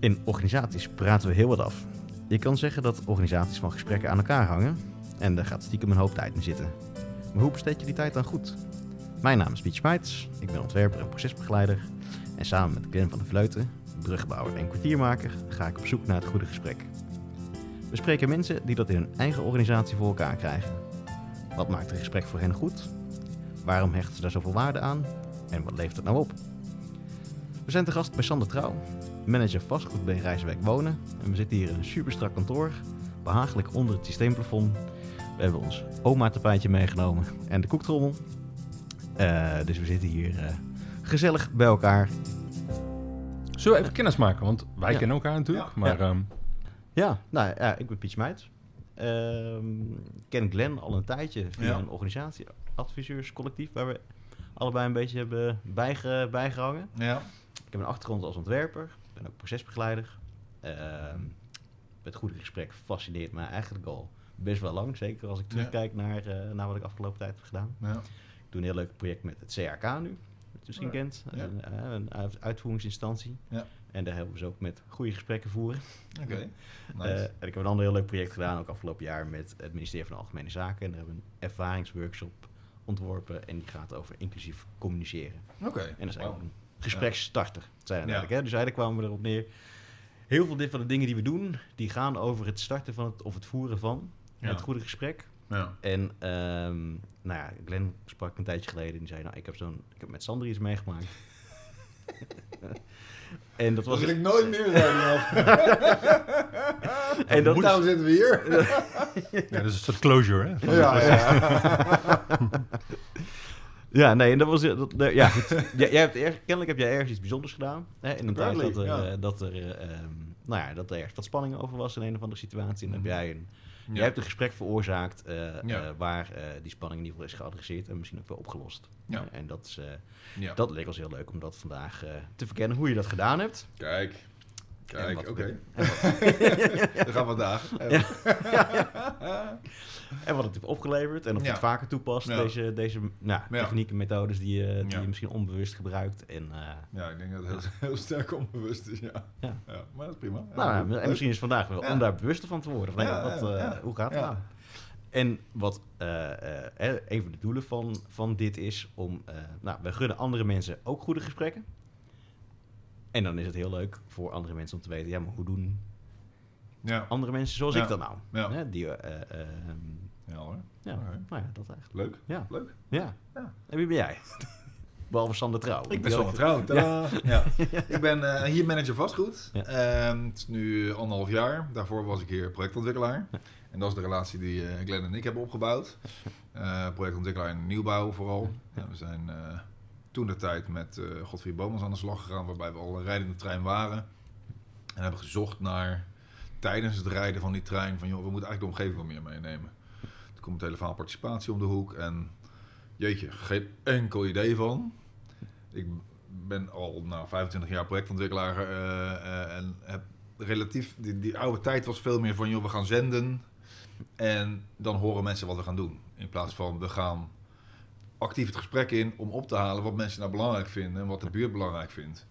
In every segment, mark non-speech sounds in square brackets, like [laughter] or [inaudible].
In organisaties praten we heel wat af. Je kan zeggen dat organisaties van gesprekken aan elkaar hangen en daar gaat stiekem een hoop tijd in zitten. Maar hoe besteed je die tijd dan goed? Mijn naam is Piet Schmeits, ik ben ontwerper en procesbegeleider en samen met Glenn van der Vleuten, brugbouwer en kwartiermaker, ga ik op zoek naar het goede gesprek. We spreken mensen die dat in hun eigen organisatie voor elkaar krijgen. Wat maakt een gesprek voor hen goed? Waarom hechten ze daar zoveel waarde aan? En wat levert het nou op? We zijn te gast bij Sander Trouw, manager vastgoed bij Rijswijk Wonen. En we zitten hier in een superstrak kantoor, behagelijk onder het systeemplafond. We hebben ons oma-tapijtje meegenomen en de koektrommel. Eh, dus we zitten hier eh, gezellig bij elkaar. Zullen we even kennis maken? Want wij Ja. kennen elkaar natuurlijk. Ja. Maar ehm, Ja, nou ja, ik ben Piet Meijts. Ehm, ik ken Glenn al een tijdje via Ja. een organisatie, adviseurscollectief, waar we allebei een beetje hebben bijge, bijgehangen. Ja. Ik heb een achtergrond als ontwerper, ben ook procesbegeleider. Ehm, het goede gesprek fascineert mij eigenlijk al best wel lang. Zeker als ik terugkijk naar, eh, naar wat ik afgelopen tijd heb gedaan. ja. Ik doe een heel leuk project met het CRK nu, wat je misschien Ja. kent. Ja. Een, eh, een uit- uitvoeringsinstantie. Ja. En daar helpen we ze ook met goede gesprekken voeren. Oké. Eh, Nice. en ik heb een ander heel leuk project gedaan, ook afgelopen jaar, met het ministerie van Algemene Zaken. En daar hebben we een ervaringsworkshop ontworpen en die gaat over inclusief communiceren. Oké. En dat is eigenlijk gespreksstarter. Dat zijn eigenlijk, hè? Dus eigenlijk kwamen we erop neer. Heel veel van de dingen die we doen, die gaan over het starten van het, of het voeren van Ja. het goede gesprek. Ja. En ehm, nou ja, Glenn sprak een tijdje geleden en die zei, nou, ik heb, zo'n, ik heb met Sander iets meegemaakt. [laughs] en dat was... Dat wil ik nooit meer zijn. [laughs] en dat, Daarom zitten we hier. ja, dus een soort closure. Hè? Ja. [laughs] Ja, nee, en dat was... Dat, dat- ja, [laughs] goed. Jij, jij hebt erg, kennelijk heb jij ergens iets bijzonders gedaan. Hè, in een tijd dat er, ja. eh, dat, er, eh, ehm, nou ja, dat er ergens wat spanning over was in een of andere situatie. En dan heb Mhm. jij een, Ja. jij hebt een gesprek veroorzaakt eh, Ja. waar eh, die spanning in ieder geval is geadresseerd en misschien ook wel opgelost. Ja. En dat, is, eh, Ja. dat leek ons heel leuk om dat vandaag eh, te verkennen, hoe je dat gedaan hebt. Kijk. Kijk, oké. wat- Dan [laughs] gaan we vandaag. En wat het heeft opgeleverd en of je het vaker toepast, deze, deze nou, Ja. technieken, methodes die, je- die je misschien onbewust gebruikt. En, eh, Ja, ik denk dat het heel, heel sterk onbewust is, ja. Ja. maar dat is prima. Nou, en misschien is vandaag wel om daar bewuster van te worden. Van, hey, wat, eh. Hoe gaat het nou? En wat eh, eh, eh, een van de doelen van, van dit is om... eh, nou, we gunnen andere mensen ook goede gesprekken. En dan is het heel leuk voor andere mensen om te weten... ja, maar hoe doen Ja, andere mensen zoals Ja. ik dat nou? Ja. Hè, die, eh, eh, ehm, ja hoor. ja, nou ja, dat eigenlijk. Leuk. Ja, Leuk. ja. Ja. En wie ben jij? [laughs] Behalve Sander Trouw. Ik ben Sander Trouw. Tadaa. [laughs] Ja. Ik ben eh, hier manager vastgoed. Ja. Ehm, het is nu anderhalf jaar. Daarvoor was ik hier projectontwikkelaar. En dat is de relatie die Glenn en ik hebben opgebouwd. [laughs] Projectontwikkelaar in nieuwbouw vooral. Ja, we zijn toen de tijd met eh Godfried Bomans aan de slag gegaan, waarbij we al een rijdende trein waren. En hebben gezocht naar, tijdens het rijden van die trein, van joh, we moeten eigenlijk de omgeving wat meer meenemen. Er komt het hele participatie om de hoek en jeetje, geen enkel idee van. Ik ben al nou, 25 jaar projectontwikkelaar eh, eh, en heb relatief, die, die oude tijd was veel meer van joh, we gaan zenden en dan horen mensen wat we gaan doen. In plaats van we gaan actief het gesprek in om op te halen wat mensen nou belangrijk vinden en wat de buurt belangrijk vindt.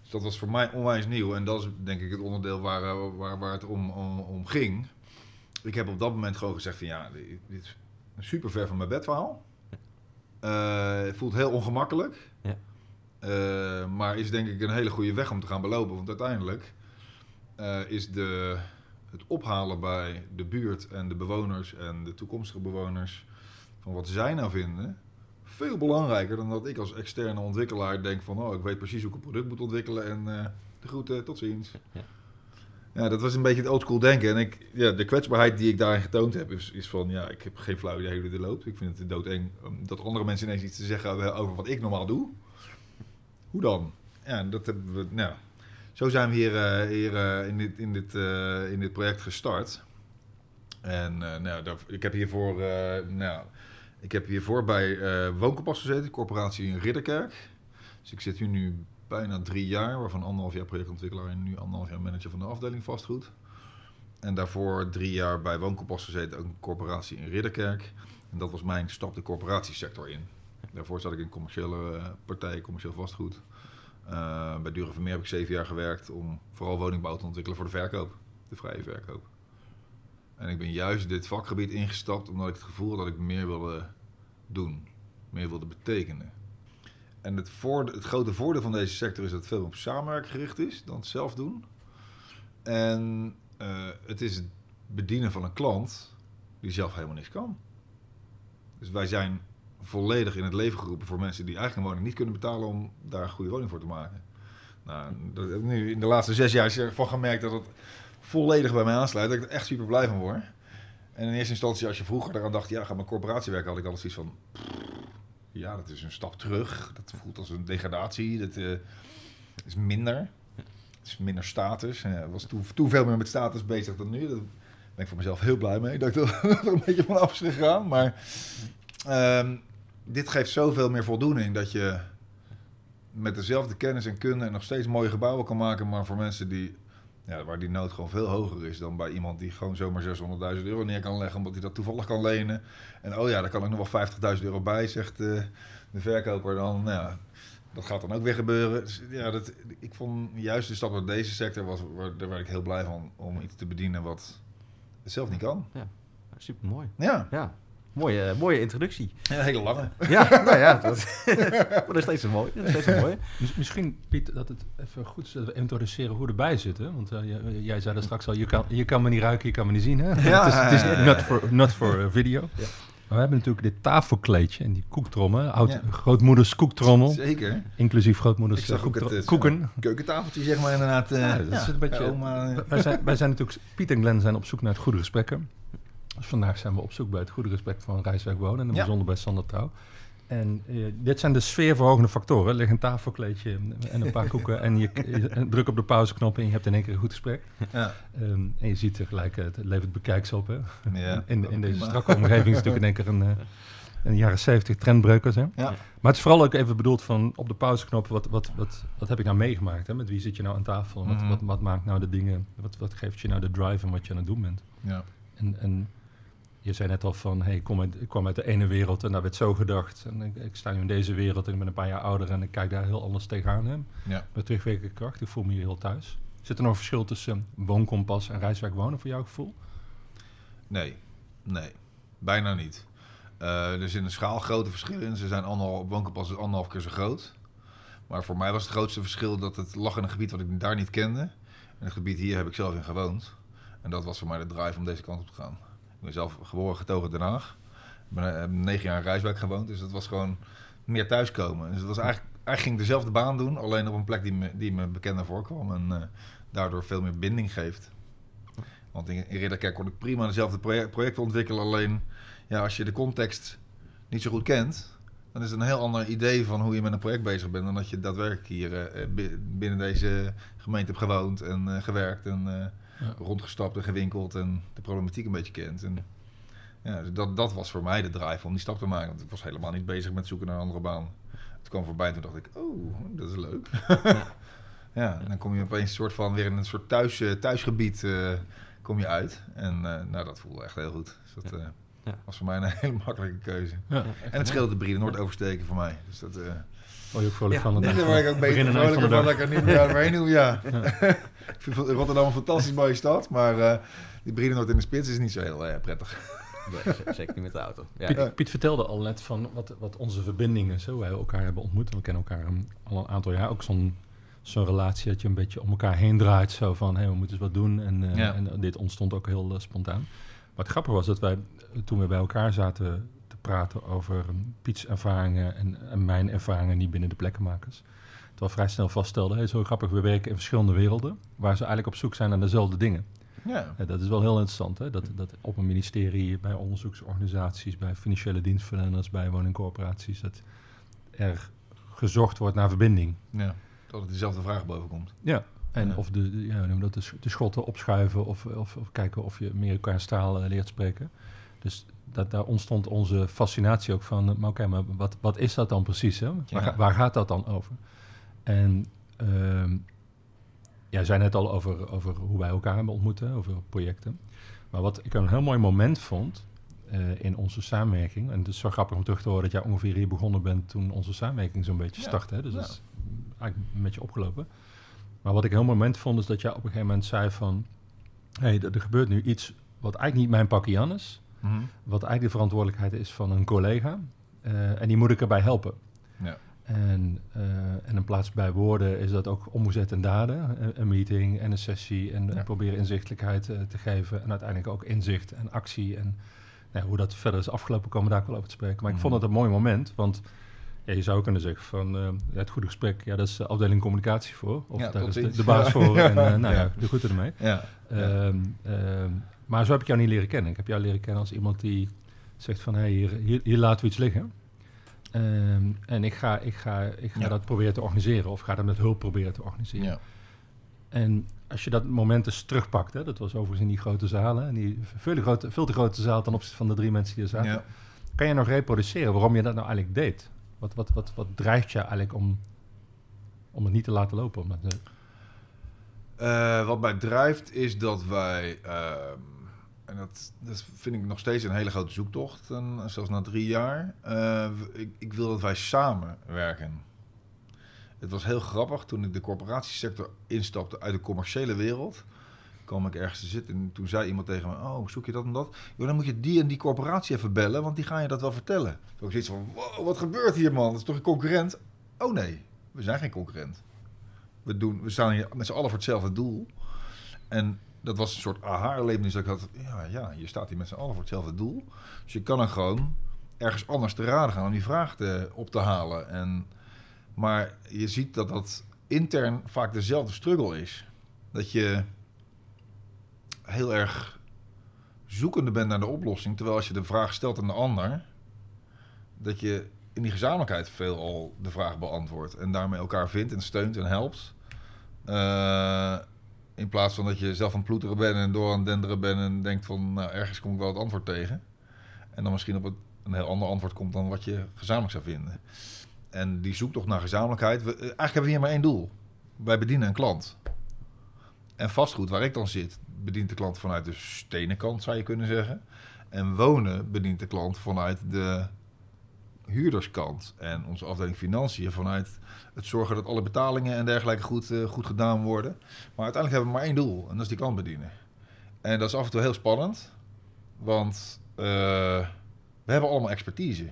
Dus dat was voor mij onwijs nieuw en dat is denk ik het onderdeel waar, waar, waar het om, om, om ging. Ik heb op dat moment gewoon gezegd van ja, dit, dit is super ver van mijn bedverhaal. Eh, het voelt heel ongemakkelijk. Ja. Eh, maar is denk ik een hele goede weg om te gaan belopen. Want uiteindelijk eh, is de, het ophalen bij de buurt en de bewoners en de toekomstige bewoners van wat zij nou vinden, veel belangrijker dan dat ik als externe ontwikkelaar denk van oh, ik weet precies hoe ik een product moet ontwikkelen en eh, de groeten, tot ziens. Ja. Ja, dat was een beetje het oldschool denken. En ik, ja, de kwetsbaarheid die ik daarin getoond heb, is, is van ja, ik heb geen flauw idee hoe dit loopt. Ik vind het doodeng dat andere mensen ineens iets te zeggen hebben over wat ik normaal doe. Hoe dan? Ja, dat hebben we, nou, zo zijn we hier, eh, hier eh, in, dit, in, dit, in dit project gestart. En nou, daar, ik heb hiervoor, nou, ik heb hiervoor bij eh Woonkompas gezeten, corporatie in Ridderkerk. Dus ik zit hier nu bijna drie jaar, waarvan anderhalf jaar projectontwikkelaar en nu anderhalf jaar manager van de afdeling vastgoed. En daarvoor drie jaar bij Woonkompas gezeten, ook een corporatie in Ridderkerk. En dat was mijn stap de corporatiesector in. Daarvoor zat ik in commerciële eh, partijen, commercieel vastgoed. Eh, bij Dure Vermeer heb ik zeven jaar gewerkt om vooral woningbouw te ontwikkelen voor de verkoop, de vrije verkoop. En ik ben juist dit vakgebied ingestapt omdat ik het gevoel had dat ik meer wilde doen, meer wilde betekenen. En het, voorde- het grote voordeel van deze sector is dat het veel op samenwerking gericht is dan het zelf doen. En eh, het is het bedienen van een klant die zelf helemaal niks kan. Dus wij zijn volledig in het leven geroepen voor mensen die een woning niet kunnen betalen om daar een goede woning voor te maken. Nou, heb nu in de laatste zes jaar van gemerkt dat het volledig bij mij aansluit. Dat ik er echt super blij van word. En in eerste instantie, als je vroeger eraan dacht, ja, ga mijn corporatie werken, had ik altijd zoiets van, ja, dat is een stap terug. Dat voelt als een degradatie. Dat eh, is minder. Het is minder status. Ik was toen, toen veel meer met status bezig dan nu. Daar ben ik voor mezelf heel blij mee. Dat ik [laughs] er er een beetje van af is gegaan. Maar ehm, dit geeft zoveel meer voldoening dat je met dezelfde kennis en kunde en nog steeds mooie gebouwen kan maken. Maar voor mensen die, ja, waar die nood gewoon veel hoger is dan bij iemand die gewoon zomaar 600.000 euro neer kan leggen. Omdat hij dat toevallig kan lenen. En oh ja, daar kan ik nog wel 50.000 euro bij, zegt eh, de verkoper dan. Nou, ja, dat gaat dan ook weer gebeuren. Dus, ja, dat, ik vond juist de stap naar deze sector, was, waar, daar werd ik heel blij van om iets te bedienen wat het zelf niet kan. Super mooi. Ja, Ja, mooie, mooie introductie. een hele lange. Ja, nou ja, dat, [laughs] maar dat is steeds een mooie. Dat is steeds een Misschien, Piet, dat het even goed is dat we introduceren hoe we erbij zitten. Want eh, jij, jij zei er straks al, je kan, je kan me niet ruiken, je kan me niet zien. Hè? Ja, het is, het is not for, not for eh, video. Ja. Maar we hebben natuurlijk dit tafelkleedje en die koektrommel. Oud, Ja. Grootmoeders koektrommel. Zeker. Inclusief grootmoeders Ik zag eh, ook het, koeken. Keukentafeltje, zeg maar inderdaad. Ja, dat is een beetje- oma. Wij zijn, wij zijn natuurlijk, Piet en Glenn zijn op zoek naar het goede gesprekken. Dus vandaag zijn we op zoek bij het goede gesprek van Reiswerk Wonen. En Ja. bijzonder bij Sander Trouw. En eh, dit zijn de sfeerverhogende factoren. Ligt een tafelkleedje en een paar [laughs] koeken. En je, je druk op de pauzeknop en je hebt in één keer een goed gesprek. ja. Ehm, en je ziet tegelijk, eh, het levert bekijks op. Hè? Ja, [laughs] in, in deze strakke omgeving is natuurlijk in één keer een, eh, een jaren 70 trendbreukers. Hè? Ja. Maar het is vooral ook even bedoeld van op de pauzeknop, wat, wat, wat, wat heb ik nou meegemaakt? Hè? Met wie zit je nou aan tafel? Wat, Mhm. wat, wat maakt nou de dingen, wat, wat geeft je nou de drive en wat je aan het doen bent? Ja. En, en je zei net al van, hey, ik, kom uit, ik kwam uit de ene wereld en daar werd zo gedacht. En ik, ik sta nu in deze wereld en ik ben een paar jaar ouder en ik kijk daar heel anders tegenaan. Hè? Ja. Met terugwerkende kracht, ik voel me hier heel thuis. Zit er nog een verschil tussen woonkompas en reiswerk wonen voor jouw gevoel? Nee, nee, bijna niet. Eh, er zit een schaalgrote verschil in. Ze zijn anderhalf, woonkompas is anderhalf keer zo groot. Maar voor mij was het grootste verschil dat het lag in een gebied wat ik daar niet kende. En het gebied hier heb ik zelf in gewoond. En dat was voor mij de drive om deze kant op te gaan. Ben zelf geboren getogen Den Haag. Ik ben, heb negen jaar in Rijswijk gewoond. Dus dat was gewoon meer thuiskomen. Dus het was eigenlijk, eigenlijk ging ik dezelfde baan doen. Alleen op een plek die me, die me bekender voorkwam. En eh, daardoor veel meer binding geeft. Want in, in Ridderkerk kon ik prima dezelfde project, projecten ontwikkelen. Alleen ja, als je de context niet zo goed kent, dan is het een heel ander idee van hoe je met een project bezig bent. Dan dat je daadwerkelijk hier eh, bi- binnen deze gemeente hebt gewoond en eh, gewerkt en eh, Ja. rondgestapt en gewinkeld en de problematiek een beetje kent. En, ja, dus dat, dat was voor mij de drive om die stap te maken. Want ik was helemaal niet bezig met zoeken naar een andere baan. Het kwam voorbij en toen dacht ik, oh, dat is leuk. ja, [laughs] en dan kom je opeens een soort van weer in een soort thuis, eh, thuisgebied eh, kom je uit. En eh, nou, dat voelde echt heel goed. Dus dat eh, Ja. was voor mij een [laughs] hele makkelijke keuze. Ja. En het scheelde de Brede Noord oversteken voor mij. Dus dat... eh Word je ook vrolijk Ja, van de dag? daar word ik ook beter vrolijker van dat ik er niet meer overheen hoef, ja. [laughs] ik vind Rotterdam een fantastisch mooie stad, maar eh, die Brede Noord in de spits is niet zo heel eh, prettig. Nee, zeker niet met de auto. Ja, Piet, Piet vertelde al net van wat, wat onze verbindingen hoe wij elkaar hebben ontmoet. En we kennen elkaar een, al een aantal jaar. Ook zo'n zo'n relatie dat je een beetje om elkaar heen draait. Zo van, hé, we moeten eens wat doen. En, eh, Ja. en dit ontstond ook heel spontaan. Maar het grappige was dat wij, toen we bij elkaar zaten te praten over eh, Piets ervaringen en, en mijn ervaringen niet binnen de plekkenmakers. We vrij snel vaststelden, hey, zo grappig, we werken in verschillende werelden. Waar ze eigenlijk op zoek zijn naar dezelfde dingen. Ja, Ja, dat is wel heel interessant. Hè? Dat, dat op een ministerie, bij onderzoeksorganisaties, bij financiële dienstverleners, bij woningcorporaties, dat er gezocht wordt naar verbinding. ja. dat het dezelfde vraag boven komt. Ja. En Ja. of de, ja, noem dat, de, de schotten opschuiven of, of, of kijken of je meer elkaar taal eh, leert spreken. Dus dat, daar ontstond onze fascinatie ook van, eh, maar oké, maar wat, wat is dat dan precies? Hè? Waar, Ja. ga- waar gaat dat dan over? En ehm jij zei net al over, over hoe wij elkaar hebben ontmoet, over projecten. Maar wat ik een heel mooi moment vond eh, in onze samenwerking, en het is zo grappig om terug te horen dat jij ongeveer hier begonnen bent toen onze samenwerking zo'n beetje Ja. startte. Dus Ja. dat is eigenlijk een beetje opgelopen. Maar wat ik heel moment vond, is dat jij op een gegeven moment zei van... hé, hey, er gebeurt nu iets wat eigenlijk niet mijn pakje aan is. Mhm. Wat eigenlijk de verantwoordelijkheid is van een collega. Eh, en die moet ik erbij helpen. Ja. En, eh, en in plaats bij woorden is dat ook omgezet in daden. Een, een meeting en een sessie en, Ja. en proberen inzichtelijkheid eh, te geven. En uiteindelijk ook inzicht en actie. En nou, hoe dat verder is afgelopen, komen we daar ook wel over te spreken. Maar ik vond Mhm. het een mooi moment, want ja, je zou kunnen zeggen van eh, het goede gesprek, ja, dat is de afdeling communicatie voor. Of Ja, daar is de, baas voor. En [laughs] nou ja, de groeten ermee. Ehm, ehm, maar zo heb ik jou niet leren kennen. Ik heb jou leren kennen als iemand die zegt van... hé, hey, hier, hier, hier laten we iets liggen. Ehm, en ik ga, ik ga, ik ga Ja. dat proberen te organiseren. Of ga dat met hulp proberen te organiseren. Ja. En als je dat moment eens terugpakt... Hè, dat was overigens in die grote zalen. En die veel, te grote, veel te grote zaal ten opzichte van de drie mensen die er zaten. Ja. Kan je nog reproduceren waarom je dat nou eigenlijk deed? Wat, wat, wat, wat drijft je eigenlijk om, om het niet te laten lopen? Om Eh, wat mij drijft is dat wij, ehm, en dat, dat vind ik nog steeds een hele grote zoektocht, en zelfs na drie jaar, eh, ik, ik wil dat wij samenwerken. Het was heel grappig toen ik de corporatiesector instapte uit de commerciële wereld. kwam ik ergens te zitten en toen zei iemand tegen me: Oh, zoek je dat en dat? Jo, dan moet je die en die corporatie even bellen, want die gaan je dat wel vertellen. Toen ik zoiets van: Wow, wat gebeurt hier, man? Dat is toch een concurrent? Oh nee, we zijn geen concurrent. We, doen, we staan hier met z'n allen voor hetzelfde doel. En dat was een soort aha-erlevenis dat ik had. Ja, ja, je staat hier met z'n allen voor hetzelfde doel. Dus je kan dan gewoon ergens anders te raden gaan om die vraag te, op te halen. En, maar je ziet dat dat intern vaak dezelfde struggle is. Dat je heel erg zoekende bent naar de oplossing. Terwijl als je de vraag stelt aan de ander, dat je in die gezamenlijkheid veelal de vraag beantwoordt. En daarmee elkaar vindt en steunt en helpt. Eh, in plaats van dat je zelf aan het ploeteren bent en door aan het denderen bent en denkt van nou, ergens kom ik wel het antwoord tegen. En dan misschien op het, een heel ander antwoord komt dan wat je gezamenlijk zou vinden. En die zoektocht naar gezamenlijkheid. Eh, eigenlijk hebben we hier maar één doel. Wij bedienen een klant. En vastgoed, waar ik dan zit, bedient de klant vanuit de stenen kant, zou je kunnen zeggen. En wonen bedient de klant vanuit de huurderskant. En onze afdeling financiën vanuit het zorgen dat alle betalingen en dergelijke goed, eh, goed gedaan worden. Maar uiteindelijk hebben we maar één doel, en dat is die klant bedienen. En dat is af en toe heel spannend, want eh, we hebben allemaal expertise.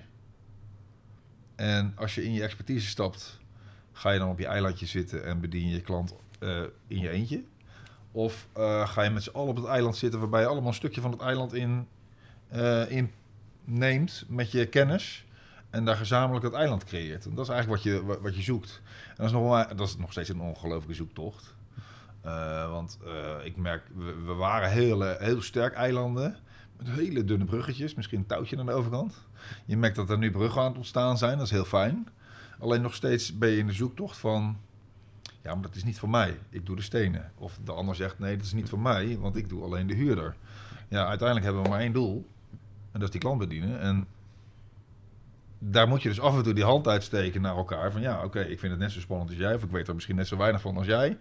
En als je in je expertise stapt, ga je dan op je eilandje zitten en bedien je klant eh, in je eentje? Of ga je met z'n allen op het eiland zitten waarbij je allemaal een stukje van het eiland in, in neemt met je kennis en daar gezamenlijk het eiland creëert. En dat is eigenlijk wat je, wat, je zoekt. En dat is, nog, dat is nog steeds een ongelooflijke zoektocht. Eh, want eh, ik merk, we, we waren heel, eh, heel sterk eilanden. Met hele dunne bruggetjes, misschien een touwtje aan de overkant. Je merkt dat er nu bruggen aan het ontstaan zijn, dat is heel fijn. Alleen nog steeds ben je in de zoektocht van... Ja, maar dat is niet voor mij. Ik doe de stenen. Of de ander zegt, nee, dat is niet voor mij, want ik doe alleen de huurder. Ja, uiteindelijk hebben we maar één doel. En dat is die klant bedienen. En daar moet je dus af en toe die hand uitsteken naar elkaar. Van ja, oké, ik vind het net zo spannend als jij. Of ik weet er misschien net zo weinig van als jij.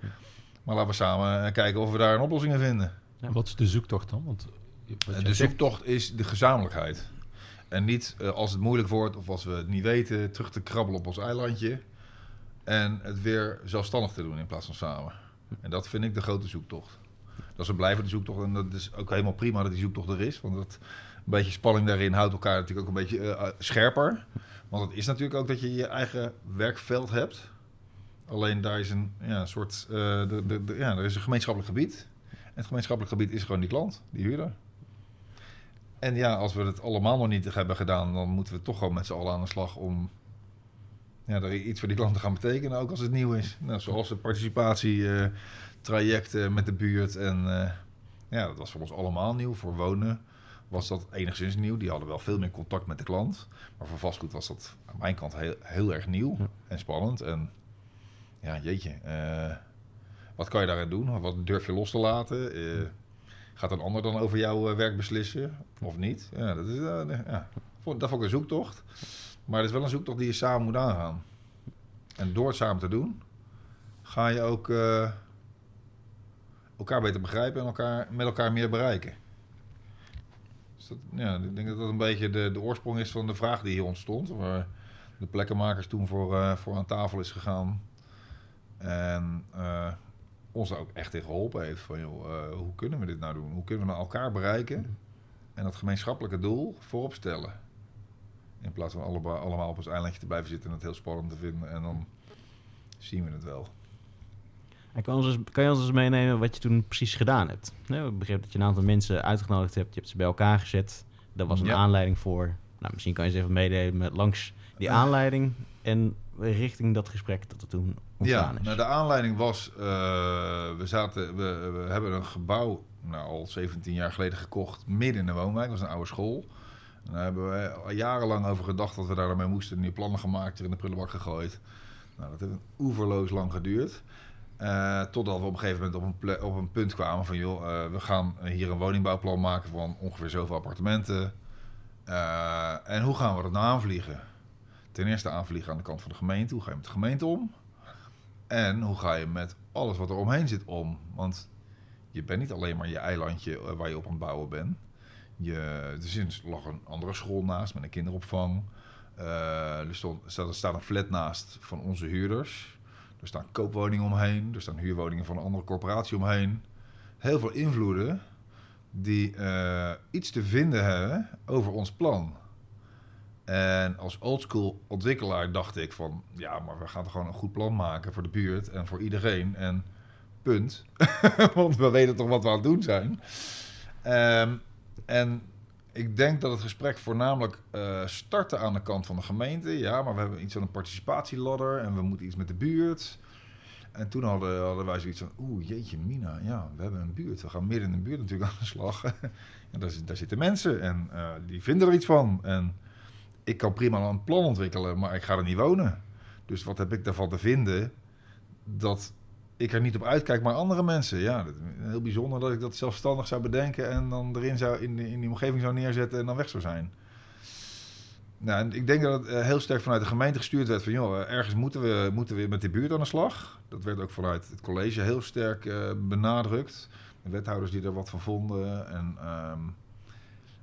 Maar laten we samen eh, kijken of we daar een oplossing in vinden. Ja. Wat is de zoektocht dan? Want En jij de zoektocht is de gezamenlijkheid. En niet eh, als het moeilijk wordt of als we het niet weten, terug te krabbelen op ons eilandje. En het weer zelfstandig te doen in plaats van samen. En dat vind ik de grote zoektocht. Dat is een blijvende zoektocht. En dat is ook helemaal prima dat die zoektocht er is. Want dat, beetje spanning daarin houdt elkaar natuurlijk ook een beetje eh, scherper. Want het is natuurlijk ook dat je je eigen werkveld hebt. Alleen daar is een ja, een soort. eh, de, de, ja, er is een gemeenschappelijk gebied. En het gemeenschappelijk gebied is gewoon die klant, die huurder. En ja, als we het allemaal nog niet hebben gedaan, dan moeten we toch gewoon met z'n allen aan de slag om ja, er iets voor die klant te gaan betekenen, ook als het nieuw is. Nou, zoals de participatietrajecten met de buurt. En eh, ja, dat was voor ons allemaal nieuw. Voor wonen was dat enigszins nieuw. Die hadden wel veel meer contact met de klant. Maar voor vastgoed was dat aan mijn kant heel, heel erg nieuw Ja. en spannend. En ja, jeetje, eh, wat kan je daarin doen? Wat durf je los te laten? Eh, gaat een ander dan over jouw eh, werk beslissen of niet? Ja, dat is ja, vond- dat vond ik een zoektocht. Maar het is wel een zoektocht die je samen moet aangaan. En door het samen te doen, ga je ook elkaar beter begrijpen en elkaar, met elkaar meer bereiken. Ja, ik denk dat dat een beetje de, de oorsprong is van de vraag die hier ontstond. Waar de plekkenmakers toen voor, eh, voor aan tafel is gegaan. En uh, ons ook echt in geholpen heeft. Van, joh, uh, hoe kunnen we dit nou doen? Hoe kunnen we nou elkaar bereiken? En dat gemeenschappelijke doel voorop stellen. In plaats van allemaal op ons eilandje te blijven zitten en het heel spannend te vinden. En dan zien we het wel. En kan, ons eens, kan je ons eens meenemen wat je toen precies gedaan hebt? Nee, ik begreep dat je een aantal mensen uitgenodigd hebt. Je hebt ze bij elkaar gezet. Daar was een Ja. aanleiding voor. Nou, misschien kan je eens even meedelen met langs die aanleiding en richting dat gesprek dat er toen Ja, ontstaan is. nou, de aanleiding was, eh, we, zaten, we, we hebben een gebouw nou, al 17 jaar geleden gekocht, midden in de woonwijk. Dat was een oude school. En daar hebben we al jarenlang over gedacht dat we daarmee moesten. Nieuwe plannen gemaakt, er in de prullenbak gegooid. Nou, dat heeft oeverloos lang geduurd. Eh, totdat we op een gegeven moment op een, op een punt kwamen van... joh, eh, we gaan hier een woningbouwplan maken van ongeveer zoveel appartementen. Eh, en hoe gaan we dat nou aanvliegen? Ten eerste aanvliegen aan de kant van de gemeente. Hoe ga je met de gemeente om? En hoe ga je met alles wat er omheen zit om? Want je bent niet alleen maar je eilandje waar je op aan het bouwen bent. Je, er lag een andere school naast met een kinderopvang. Er, stond, staat een flat naast van onze huurders. Er staan koopwoningen omheen. Er staan huurwoningen van een andere corporatie omheen. Heel veel invloeden die eh, iets te vinden hebben over ons plan. En als oldschool ontwikkelaar dacht ik van... ja, maar we gaan toch gewoon een goed plan maken voor de buurt en voor iedereen. En punt. [laughs] Want we weten toch wat we aan het doen zijn. Ehm, en ik denk dat het gesprek voornamelijk eh, startte aan de kant van de gemeente. Ja, maar we hebben iets aan een participatieladder en we moeten iets met de buurt. En toen hadden, hadden wij zoiets van, oeh, jeetje mina, ja, we hebben een buurt. We gaan midden in de buurt natuurlijk aan de slag. [laughs] en daar zitten mensen en eh, die vinden er iets van. En ik kan prima een plan ontwikkelen, maar ik ga er niet wonen. Dus wat heb ik daarvan te vinden dat ik er niet op uitkijk, maar andere mensen? Ja, dat, heel bijzonder dat ik dat zelfstandig zou bedenken en dan erin zou in, in die omgeving zou neerzetten en dan weg zou zijn. Nou, ik denk dat het eh, heel sterk vanuit de gemeente gestuurd werd van, joh, eh, ergens moeten we, moeten we met de buurt aan de slag. Dat werd ook vanuit het college heel sterk eh, benadrukt. De wethouders die er wat van vonden. En, ehm,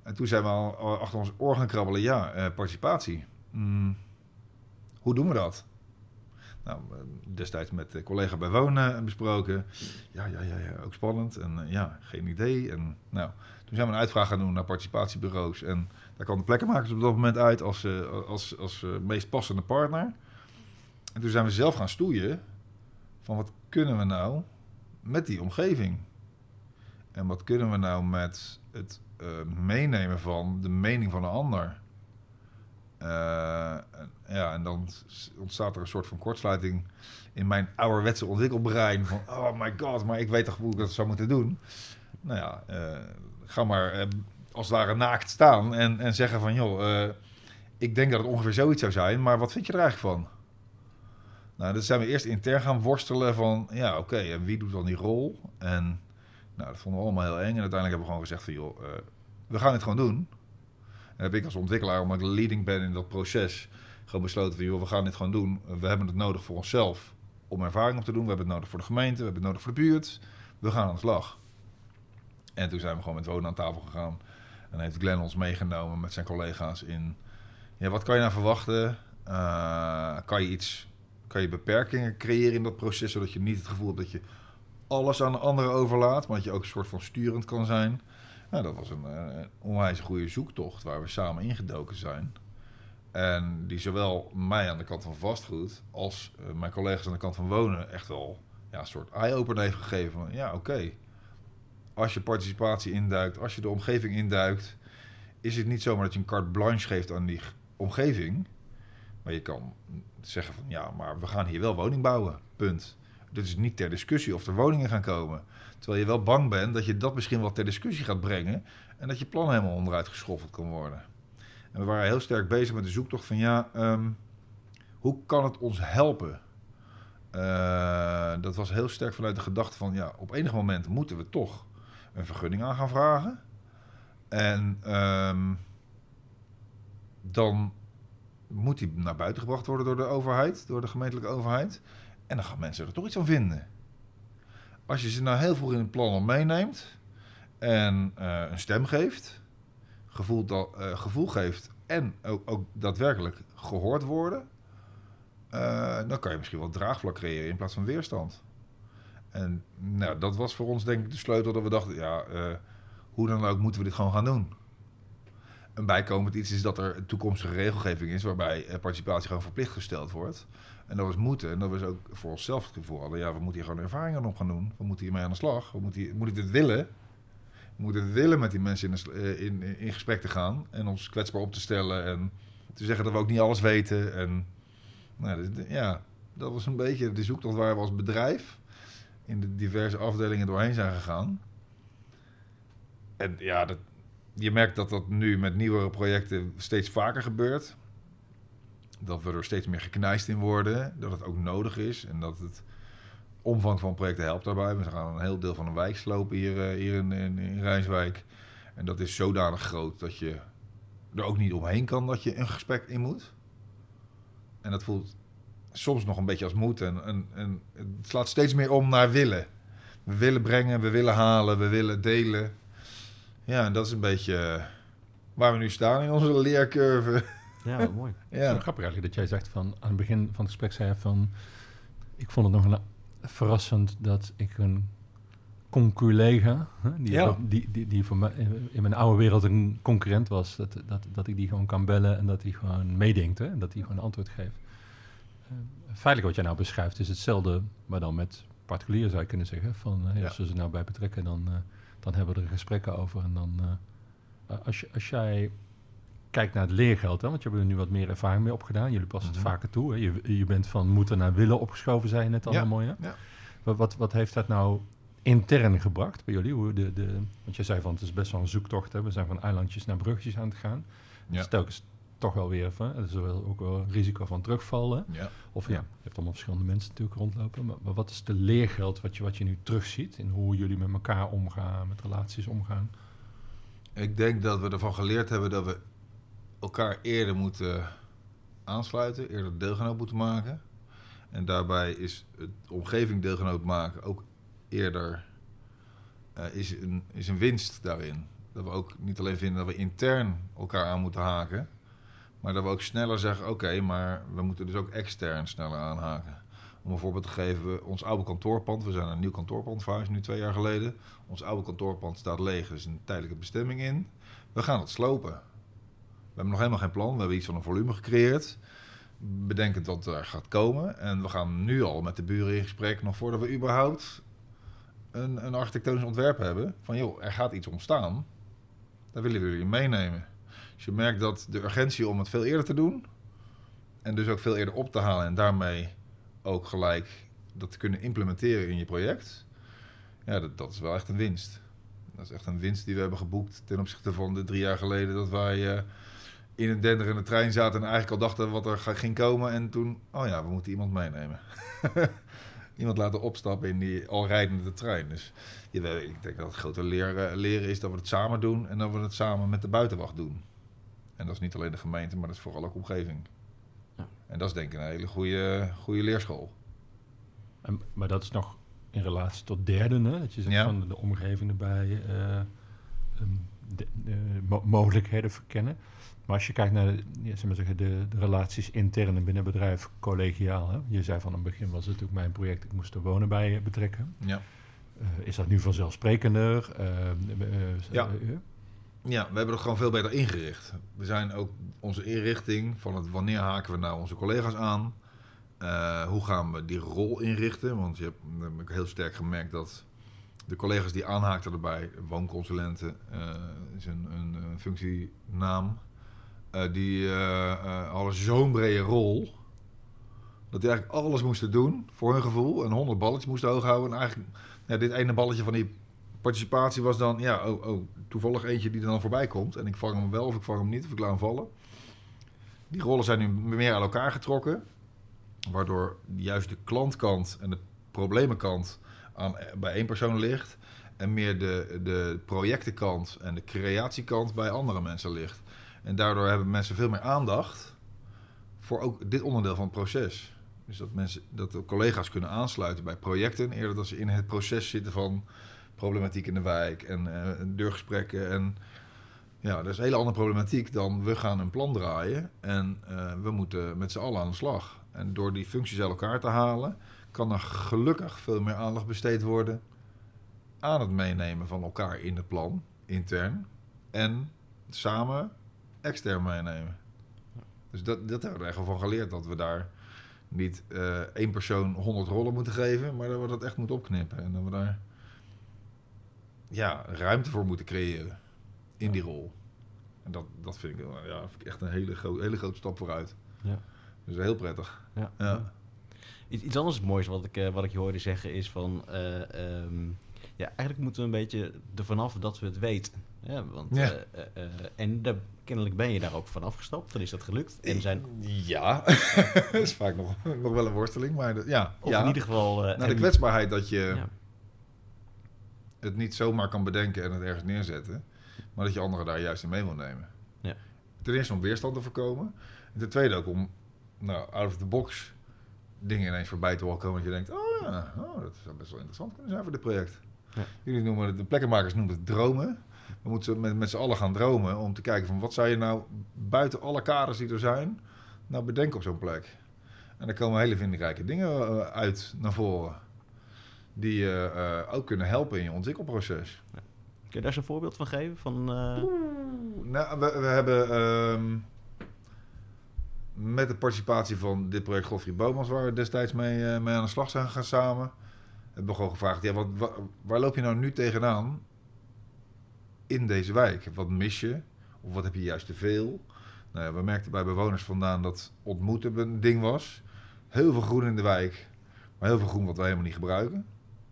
en toen zijn we al achter ons oor gaan krabbelen, ja, participatie. Mm, hoe doen we dat? Nou, eh, destijds met de collega bij Wonen besproken. Ja, ja, ja, ja ook spannend. En eh, ja, geen idee. En nou, toen zijn we een uitvraag gaan doen naar participatiebureaus. En daar kwam de plekkenmakers op dat moment uit als, eh, als, als meest passende partner. En toen zijn we zelf gaan stoeien van wat kunnen we nou met die omgeving? En wat kunnen we nou met het meenemen van de mening van een ander? Eh, ja, en dan ontstaat er een soort van kortsluiting in mijn ouderwetse ontwikkelbrein. Van, oh my god, maar ik weet toch hoe ik dat zou moeten doen? Nou ja, eh, ga maar eh, als het ware naakt staan en, en zeggen van... joh, ik denk dat het ongeveer zoiets zou zijn, maar wat vind je er eigenlijk van? Nou, dus zijn we eerst intern gaan worstelen van... ja, oké, en wie doet dan die rol? En nou, dat vonden we allemaal heel eng. En uiteindelijk hebben we gewoon gezegd van... joh, we gaan het gewoon doen. Heb ik als ontwikkelaar, omdat ik leading ben in dat proces... gewoon besloten van, we gaan dit gewoon doen. We hebben het nodig voor onszelf om ervaring op te doen. We hebben het nodig voor de gemeente, we hebben het nodig voor de buurt. We gaan aan de slag. En toen zijn we gewoon met wonen aan tafel gegaan. En heeft Glenn ons meegenomen met zijn collega's in... Ja, wat kan je nou verwachten? Eh, kan je iets... Kan je beperkingen creëren in dat proces... zodat je niet het gevoel hebt dat je alles aan de anderen overlaat... maar dat je ook een soort van sturend kan zijn. Nou, dat was een, eh, een onwijs goede zoektocht... waar we samen ingedoken zijn. En die zowel mij aan de kant van vastgoed... als eh, mijn collega's aan de kant van wonen... echt wel ja, een soort eye-opener heeft gegeven. Van, ja, oké als je participatie induikt, als je de omgeving induikt, is het niet zomaar dat je een carte blanche geeft aan die omgeving. Maar je kan zeggen van ja, maar we gaan hier wel woning bouwen. Punt. Dit is niet ter discussie of er woningen gaan komen. Terwijl je wel bang bent dat je dat misschien wel ter discussie gaat brengen. En dat je plan helemaal onderuit geschoffeld kan worden. En we waren heel sterk bezig met de zoektocht van ja, ehm, hoe kan het ons helpen? Eh, dat was heel sterk vanuit de gedachte van ja, op enig moment moeten we toch een vergunning aan gaan vragen. En ehm, dan moet die naar buiten gebracht worden door de overheid, door de gemeentelijke overheid. En dan gaan mensen er toch iets van vinden. Als je ze nou heel vroeg in het plan al meeneemt en eh, een stem geeft, gevoel, eh, gevoel geeft en ook, ook daadwerkelijk gehoord worden, eh, dan kan je misschien wel draagvlak creëren in plaats van weerstand. En nou, dat was voor ons denk ik de sleutel dat we dachten, ja, hoe dan ook moeten we dit gewoon gaan doen. Een bijkomend iets is dat er toekomstige regelgeving is waarbij participatie gewoon verplicht gesteld wordt. En dat was moeten. En dat was ook voor onszelf het gevoel hadden, ja, we moeten hier gewoon ervaringen op gaan doen. We moeten hiermee aan de slag. We moeten, hier, moeten dit willen. We moeten het willen met die mensen in, eh, in, in gesprek te gaan en ons kwetsbaar op te stellen en te zeggen dat we ook niet alles weten. En nou, ja, dat was een beetje de zoektocht waar we als bedrijf in de diverse afdelingen doorheen zijn gegaan. En ja, dat, je merkt dat dat nu met nieuwere projecten steeds vaker gebeurt. Dat we er steeds meer geknijst in worden. Dat het ook nodig is. En dat het omvang van projecten helpt daarbij. We gaan een heel deel van een wijk slopen hier, uh, hier in, in, Rijnswijk. En dat is zodanig groot dat je er ook niet omheen kan dat je een gesprek in moet. En dat voelt soms nog een beetje als moed. En, het slaat steeds meer om naar willen. We willen brengen, we willen halen, we willen delen. Ja, en dat is een beetje waar we nu staan in onze leercurve. [laughs] Ja, wat mooi. ja. Het is grappig eigenlijk dat jij zegt van aan het begin van het gesprek zei je van ik vond het nog een, verrassend dat ik een conculega, die, Ja. die, die, die voor mij in mijn oude wereld een concurrent was, dat, dat, dat ik die gewoon kan bellen en dat hij gewoon meedenkt hè, en dat hij gewoon een antwoord geeft. Eh, feitelijk wat jij nou beschrijft is hetzelfde, maar dan met particulieren zou je kunnen zeggen. Van, eh, Ja. Als we ze nou bij betrekken, dan, eh, dan hebben we er gesprekken over. En dan, eh, als, je, als jij kijkt naar het leergeld, hè, want je hebt er nu wat meer ervaring mee opgedaan. Jullie passen het Mhm. vaker toe. Hè. Je, je bent van moeten naar willen opgeschoven, zei je net al Ja, mooi. Hè? ja. Wat, wat, wat heeft dat nou intern gebracht bij jullie? Hoe de, de, want je zei van het is best wel een zoektocht. Hè? We zijn van eilandjes naar bruggetjes aan het gaan. Ja. Dus telkens toch wel weer van, er is wel ook wel een risico van terugvallen. Ja. Of ja, je hebt allemaal verschillende mensen natuurlijk rondlopen. Maar, maar wat is de leergeld wat je, wat je nu terugziet in hoe jullie met elkaar omgaan, met relaties omgaan? Ik denk dat we ervan geleerd hebben dat we elkaar eerder moeten aansluiten, eerder deelgenoot moeten maken. En daarbij is het omgeving deelgenoot maken ook eerder eh, is, een, is een winst daarin. Dat we ook niet alleen vinden dat we intern elkaar aan moeten haken, maar dat we ook sneller zeggen: oké, maar we moeten dus ook extern sneller aanhaken. Om een voorbeeld te geven, we- ons oude kantoorpand, we zijn een nieuw kantoorpand verhuisd nu twee jaar geleden. Ons oude kantoorpand staat leeg, er is een tijdelijke bestemming in. We gaan het slopen. We hebben nog helemaal geen plan. We hebben iets van een volume gecreëerd. Bedenkend wat er gaat komen. En we gaan nu al met de buren in gesprek, nog voordat we überhaupt een, een architectonisch ontwerp hebben. Van joh, er gaat iets ontstaan. Daar willen we jullie meenemen. Dus je merkt dat de urgentie om het veel eerder te doen. En dus ook veel eerder op te halen. En daarmee ook gelijk dat te kunnen implementeren in je project. Ja, dat, dat is wel echt een winst. Dat is echt een winst die we hebben geboekt ten opzichte van de drie jaar geleden dat wij eh, in een denderende trein zaten en eigenlijk al dachten wat er ging komen. En toen, oh ja, we moeten iemand meenemen. [laughs] iemand laten opstappen in die al rijdende trein. Dus ik denk dat het grote leren, leren is dat we het samen doen en dat we het samen met de buitenwacht doen. En dat is niet alleen de gemeente, maar dat is vooral ook omgeving. Ja. En dat is denk ik een hele goede, goede leerschool. En, maar dat is nog in relatie tot derden, hè? dat je zegt Ja. van de omgeving erbij, eh, ehm, de, de mo- mogelijkheden verkennen. Maar als je kijkt naar de, ja, zeg maar zeggen, de, de relaties intern binnen het bedrijf, collegiaal. Hè? Je zei van het begin was het natuurlijk mijn project, ik moest er wonen bij betrekken. Ja. Eh, is dat nu vanzelfsprekender? Eh, eh, Ja. eh, eh, Ja, we hebben het gewoon veel beter ingericht. We zijn ook onze inrichting van het wanneer haken we nou onze collega's aan. Hoe gaan we die rol inrichten? Want je hebt heb ik heel sterk gemerkt dat de collega's die aanhaakten erbij, woonconsulenten is een, een, een functienaam, die eh, eh, hadden zo'n brede rol. Dat die eigenlijk alles moesten doen voor hun gevoel. En honderd balletjes moesten hoog houden. En eigenlijk, ja, dit ene balletje van die participatie was dan, ja, oh, oh, toevallig eentje die er dan voorbij komt. En ik vang hem wel of ik vang hem niet of ik laat hem vallen. Die rollen zijn nu meer aan elkaar getrokken. Waardoor juist de klantkant en de problemenkant aan, bij één persoon ligt. En meer de, de projectenkant en de creatiekant bij andere mensen ligt. En daardoor hebben mensen veel meer aandacht voor ook dit onderdeel van het proces. Dus dat, mensen, dat de collega's kunnen aansluiten bij projecten. Eerder dat ze in het proces zitten van problematiek in de wijk en eh, deurgesprekken. En ja, dat is een hele andere problematiek dan we gaan een plan draaien en eh, we moeten met z'n allen aan de slag. En door die functies uit elkaar te halen, kan er gelukkig veel meer aandacht besteed worden aan het meenemen van elkaar in het plan, intern. En samen extern meenemen. Dus dat, dat hebben we er echt wel van geleerd, dat we daar niet eh, één persoon 100 rollen moeten geven, maar dat we dat echt moeten opknippen. En dat we daar ja, ruimte voor moeten creëren in die rol. En dat, dat vind, ik, ja, vind ik echt een hele, gro- hele grote stap vooruit. Ja. Dus heel prettig. Ja. Ja. Iets, iets anders moois wat ik, eh, wat ik je hoorde zeggen is van... eh, ehm, ja, eigenlijk moeten we een beetje ervan af dat we het weten. Ja, want, Ja. eh, eh, eh, en daar, kennelijk ben je daar ook van afgestapt. Dan is dat gelukt. En zijn, Ja, [laughs] dat is vaak nog, nog wel een worsteling, maar dat- ja. of ja. in ieder geval... eh, Nou, de kwetsbaarheid dat je ja. het niet zomaar kan bedenken en het ergens neerzetten, maar dat je anderen daar juist in mee wil nemen. Ja. Ten eerste om weerstand te voorkomen. En ten tweede ook om, nou, out of the box dingen ineens voorbij te horen komen. Dat je denkt, oh ja, oh, dat zou best wel interessant kunnen zijn voor dit project. Ja. Jullie noemen het, de plekkenmakers noemen het dromen. We moeten met, met z'n allen gaan dromen om te kijken van wat zou je nou buiten alle kaders die er zijn, nou bedenken op zo'n plek. En daar komen hele vindingrijke dingen eh, uit naar voren. Die je eh, ook kunnen helpen in je ontwikkelproces. Kun je daar eens een voorbeeld van geven? Van, eh, Nou, we, we hebben ehm, met de participatie van dit project Godfried Bomans, waar we destijds mee, eh, mee aan de slag zijn gegaan samen, hebben we gewoon gevraagd: ja, wat, wa- waar loop je nou nu tegenaan in deze wijk? Wat mis je? Of wat heb je juist te veel? Nou we merkten bij bewoners vandaan dat ontmoeten een ding was. Heel veel groen in de wijk, maar heel veel groen wat wij helemaal niet gebruiken.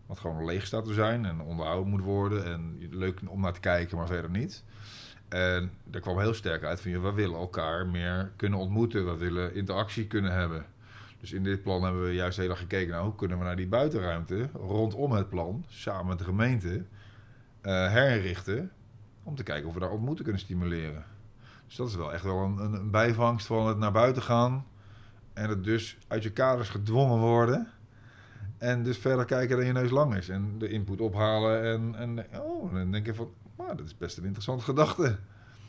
Wat gewoon leeg staat te zijn en onderhouden moet worden. En leuk om naar te kijken, maar verder niet. En daar kwam heel sterk uit van, ja, we willen elkaar meer kunnen ontmoeten. We willen interactie kunnen hebben. Dus in dit plan hebben we juist heel erg gekeken naar hoe kunnen we naar die buitenruimte rondom het plan, samen met de gemeente, eh, herinrichten. Om te kijken of we daar ontmoeten kunnen stimuleren. Dus dat is wel echt wel een, een, bijvangst van het naar buiten gaan. En het dus uit je kaders gedwongen worden. En dus verder kijken dan je neus lang is. En de input ophalen. En, en oh, dan denk je van, nou, dat is best een interessante gedachte.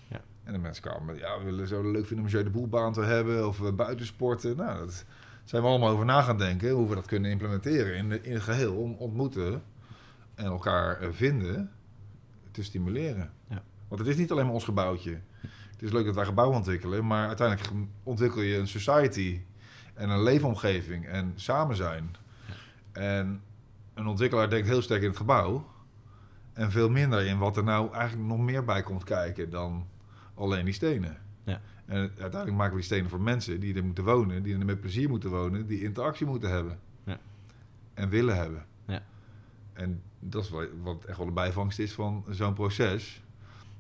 Ja. En de mensen kwamen met, ja, we willen zo leuk vinden om een de boelbaan te hebben. Of uh, buitensporten. Nou, dat zijn we allemaal over na gaan denken. Hoe we dat kunnen implementeren in, de, in het geheel. Om ontmoeten en elkaar uh, vinden te stimuleren. Want het is niet alleen maar ons gebouwtje. Het is leuk dat wij gebouwen ontwikkelen. Maar uiteindelijk ontwikkel je een society. En een leefomgeving. En samen zijn. En een ontwikkelaar denkt heel sterk in het gebouw. En veel minder in wat er nou eigenlijk nog meer bij komt kijken dan alleen die stenen. Ja. En uiteindelijk maken we die stenen voor mensen die er moeten wonen, die er met plezier moeten wonen, die interactie moeten hebben. Ja. En willen hebben. Ja. En dat is wat, wat echt wel de bijvangst is van zo'n proces.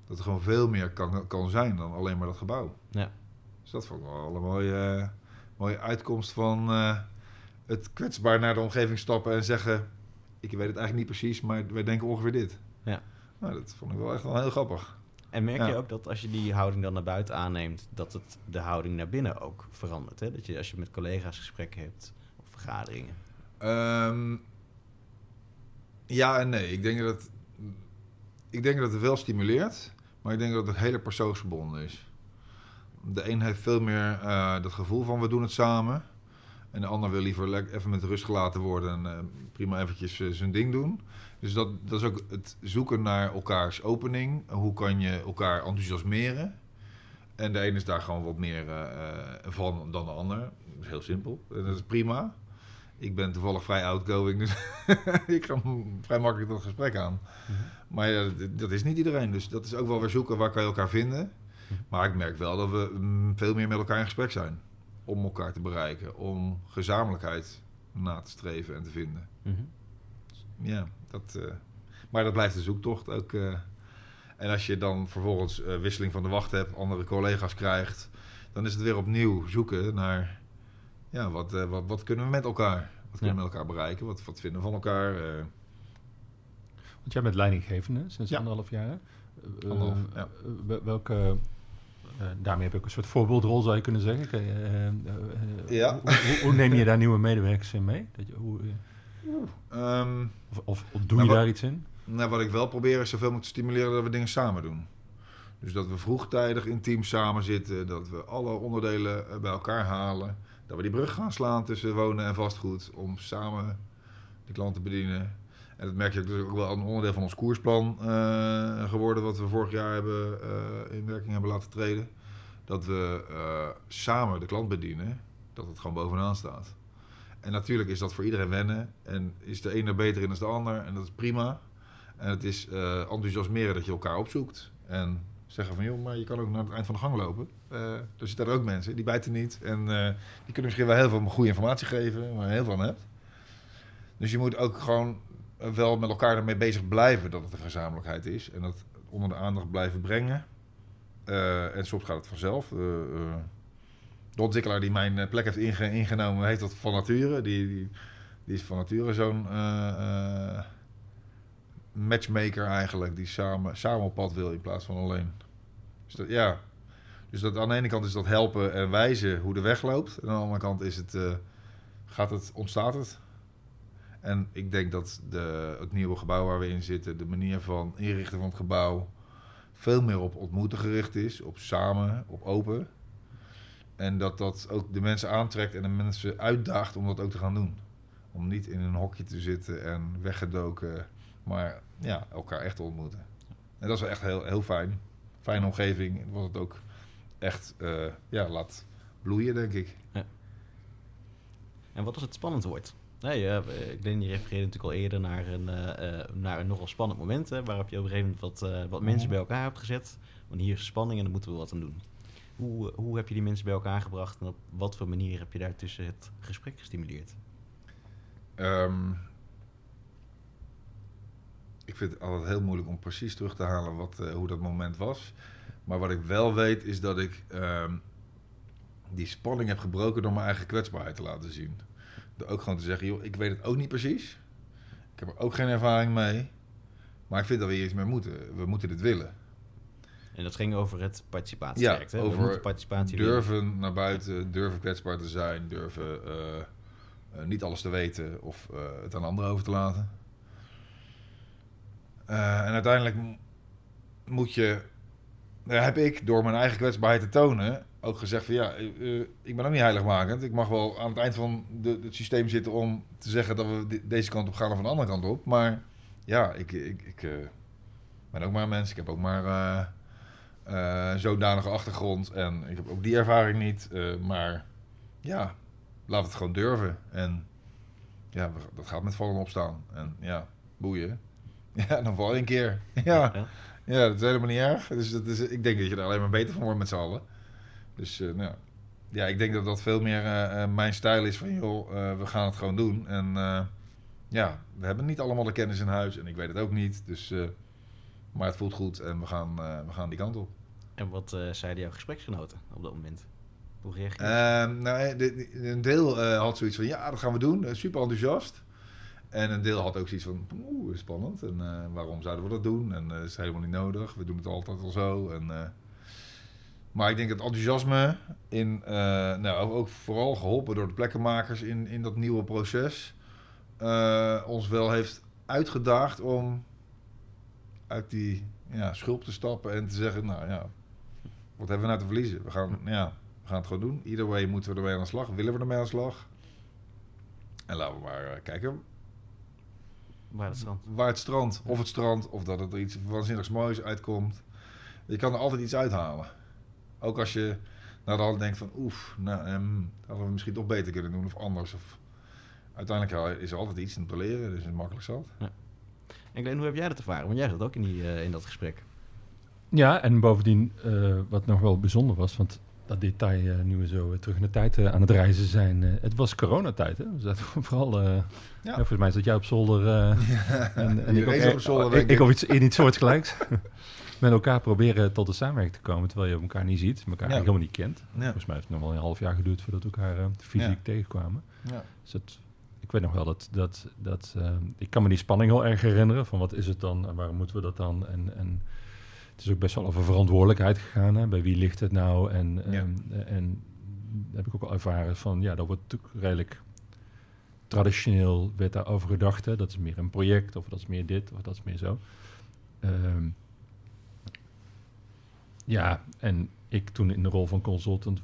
Dat er gewoon veel meer kan, kan zijn dan alleen maar dat gebouw. Ja. Dus dat vond ik wel een mooie, mooie uitkomst van uh, het kwetsbaar naar de omgeving stappen en zeggen... ik weet het eigenlijk niet precies, maar wij denken ongeveer dit. Ja. Nou, dat vond ik wel echt wel heel grappig. En merk Ja. je ook dat als je die houding dan naar buiten aanneemt, dat het de houding naar binnen ook verandert? Hè? Dat je als je met collega's gesprekken hebt of vergaderingen. Ehm, ja en nee. Ik denk dat ik denk dat het wel stimuleert, maar ik denk dat het hele persoonsgebonden is. De een heeft veel meer eh, dat gevoel van we doen het samen. En de ander wil liever even met rust gelaten worden en eh, prima eventjes eh, zijn ding doen. Dus dat, dat is ook het zoeken naar elkaars opening. Hoe kan je elkaar enthousiasmeren? En de een is daar gewoon wat meer van dan de ander. Dat is heel simpel. En dat is prima. Ik ben toevallig vrij outgoing, dus [laughs] ik ga vrij makkelijk dat gesprek aan. Maar ja, d- dat is niet iedereen, dus dat is ook wel weer zoeken waar kan je elkaar vinden. Maar ik merk wel dat we mm, veel meer met elkaar in gesprek zijn. Om elkaar te bereiken, om gezamenlijkheid na te streven en te vinden. Mhm. Ja, dat, eh, maar dat blijft de zoektocht ook. eh. en als je dan vervolgens eh, wisseling van de wacht hebt, andere collega's krijgt, dan is het weer opnieuw zoeken naar ja, wat, eh, wat, wat kunnen we met elkaar? Wat kunnen we met elkaar bereiken? Wat, wat vinden we van elkaar? eh. Want jij bent leidinggevende sinds anderhalf jaar. Eh, Anderhalf, ja. wel- welke, daarmee heb ik een soort voorbeeldrol, zou je kunnen zeggen. Ja. Hoe, hoe- hoe neem je daar nieuwe medewerkers in mee? Dat je, hoe, Ehm, of, of, of doe Nou, je wat- daar iets in? Nou, wat ik wel probeer is zoveel mogelijk te stimuleren dat we dingen samen doen. Dus dat we vroegtijdig in teams samen zitten, dat we alle onderdelen bij elkaar halen dat we die brug gaan slaan tussen wonen en vastgoed. Om samen de klant te bedienen. En dat merk je is ook wel een onderdeel van ons koersplan eh, geworden. Wat we vorig jaar hebben, eh, in werking hebben laten treden. Dat we eh, samen de klant bedienen. Dat het gewoon bovenaan staat. En natuurlijk is dat voor iedereen wennen. En is de een er beter in dan de ander. En dat is prima. En het is enthousiasmeren dat je elkaar opzoekt. En zeggen van, joh, maar je kan ook naar het eind van de gang lopen. Eh er zitten ook mensen, die bijten niet. En eh, die kunnen misschien wel heel veel goede informatie geven, waar je heel veel aan hebt. Dus je moet ook gewoon wel met elkaar ermee bezig blijven dat het een gezamenlijkheid is. En dat onder de aandacht blijven brengen. Eh, en soms gaat het vanzelf. De ontwikkelaar die mijn plek heeft inge- ingenomen, heeft dat van nature. Die, die, is van nature zo'n matchmaker eigenlijk, die samen, samen op pad wil in plaats van alleen. Dus ja, dus dat, aan de ene kant is dat helpen en wijzen hoe de weg loopt. En aan de andere kant is het, eh, gaat het, ontstaat het. En ik denk dat de, het nieuwe gebouw waar we in zitten, de manier van inrichten van het gebouw, veel meer op ontmoeten gericht is, op samen, op open. En dat dat ook de mensen aantrekt en de mensen uitdaagt om dat ook te gaan doen. Om niet in een hokje te zitten en weggedoken, maar ja, elkaar echt te ontmoeten. En dat is wel echt heel, heel fijn. Fijne omgeving, wat het ook echt eh, ja, laat bloeien, denk ik. En wat als het spannend wordt? Nee, uh, Glenn die refereerde natuurlijk al eerder naar een, eh, eh, naar een nogal spannend moment... hè, waarop je op een gegeven moment wat, wat mensen bij elkaar hebt gezet. Want hier is spanning en daar moeten we wat aan doen. Hoe, hoe heb je die mensen bij elkaar gebracht en op wat voor manier heb je daartussen het gesprek gestimuleerd? Ehm, ik vind het altijd heel moeilijk om precies terug te halen wat, eh, hoe dat moment was. Maar wat ik wel weet is dat ik ehm, die spanning heb gebroken door mijn eigen kwetsbaarheid te laten zien. Door ook gewoon te zeggen, joh, ik weet het ook niet precies. Ik heb er ook geen ervaring mee. Maar ik vind dat we hier iets mee moeten. We moeten dit willen. En dat ging over het participatietraject. hè? We over participatie willen. durven naar buiten, durven kwetsbaar te zijn, durven eh, eh, niet alles te weten of het aan anderen over te laten. Eh, en uiteindelijk moet je, heb ik door mijn eigen kwetsbaarheid te tonen ook gezegd van ja, eh, eh, ik ben ook niet heiligmakend. Ik mag wel aan het eind van de, het systeem zitten om te zeggen dat we de- deze kant op gaan of van de andere kant op. Maar ja, ik, ik, ik ben ook maar een mens. Ik heb ook maar eh, een zodanige achtergrond en ik heb ook die ervaring niet. maar ja, we het gewoon durven. En ja, dat gaat met vallen opstaan. En ja, boeien. [laughs] Ja, dan val je een keer. [laughs] Ja. Ja. Ja, dat is helemaal niet erg. Dus dat is, ik denk dat je er alleen maar beter van wordt met z'n allen. Dus eh, nou, ja, ik denk dat dat veel meer eh, eh, mijn stijl is van, joh, we gaan het gewoon doen. En ja, we hebben niet allemaal de kennis in huis en ik weet het ook niet. Dus, maar het voelt goed en we gaan, we gaan die kant op. En wat zeiden jouw gespreksgenoten op dat moment? Hoe reageer je? Ehm, nou, een deel had zoiets van, ja, dat gaan we doen. Super enthousiast. En een deel had ook zoiets van, oeh, spannend. En eh, waarom zouden we dat doen? En dat is helemaal niet nodig. We doen het altijd al zo. En, eh, maar ik denk dat enthousiasme in, eh, nou, ook, vooral geholpen door de plekkenmakers in, in dat nieuwe proces, eh, ons wel heeft uitgedaagd om uit die ja, schulp te stappen en te zeggen, nou ja, wat hebben we nou te verliezen? We gaan, ja, we gaan het gewoon doen. Either way moeten we ermee aan de slag. Willen we ermee aan de slag? En laten we maar eh, kijken Waar het strand? waar het strand, of het strand, of dat het er iets waanzinnigs moois uitkomt. Je kan er altijd iets uithalen. Ook als je naar de hand denkt van, oef, nou, ehm, dat hadden we misschien toch beter kunnen doen of anders. Of, uiteindelijk ja, is er altijd iets om te leren, dus het is makkelijk zat. En Glenn, hoe heb jij dat ervaren? Want jij zat ook in, die, eh, in dat gesprek. Ja, en bovendien, eh, wat nog wel bijzonder was, want dat detail, eh, nu we zo weer terug in de tijd eh, aan het reizen zijn. eh, het was coronatijd, hè? Dus [laughs] dat vooral, eh, ja. volgens mij zat jij op zolder eh, [laughs] en, en ik, ook, Iedereen zat op zolder, eh, denk ik, ik. ik op iets, in iets soortgelijks. [laughs] Met elkaar proberen tot de samenwerking te komen, terwijl je elkaar niet ziet, elkaar Ja. helemaal niet kent. Ja. Volgens mij heeft het nog wel een half jaar geduurd voordat we elkaar eh, fysiek Ja. tegenkwamen. Ja. Dus het, ik weet nog wel dat, dat, dat eh, ik kan me die spanning heel erg herinneren van wat is het dan en waarom moeten we dat dan en, en het is ook best wel over verantwoordelijkheid gegaan. Hè? Bij wie ligt het nou? En, Ja. ehm, eh, en heb ik ook wel ervaren van ja, dat wordt natuurlijk redelijk traditioneel werd daarover gedacht. Hè? Dat is meer een project of dat is meer dit of dat is meer zo. Ehm, ja, en ik toen in de rol van consultant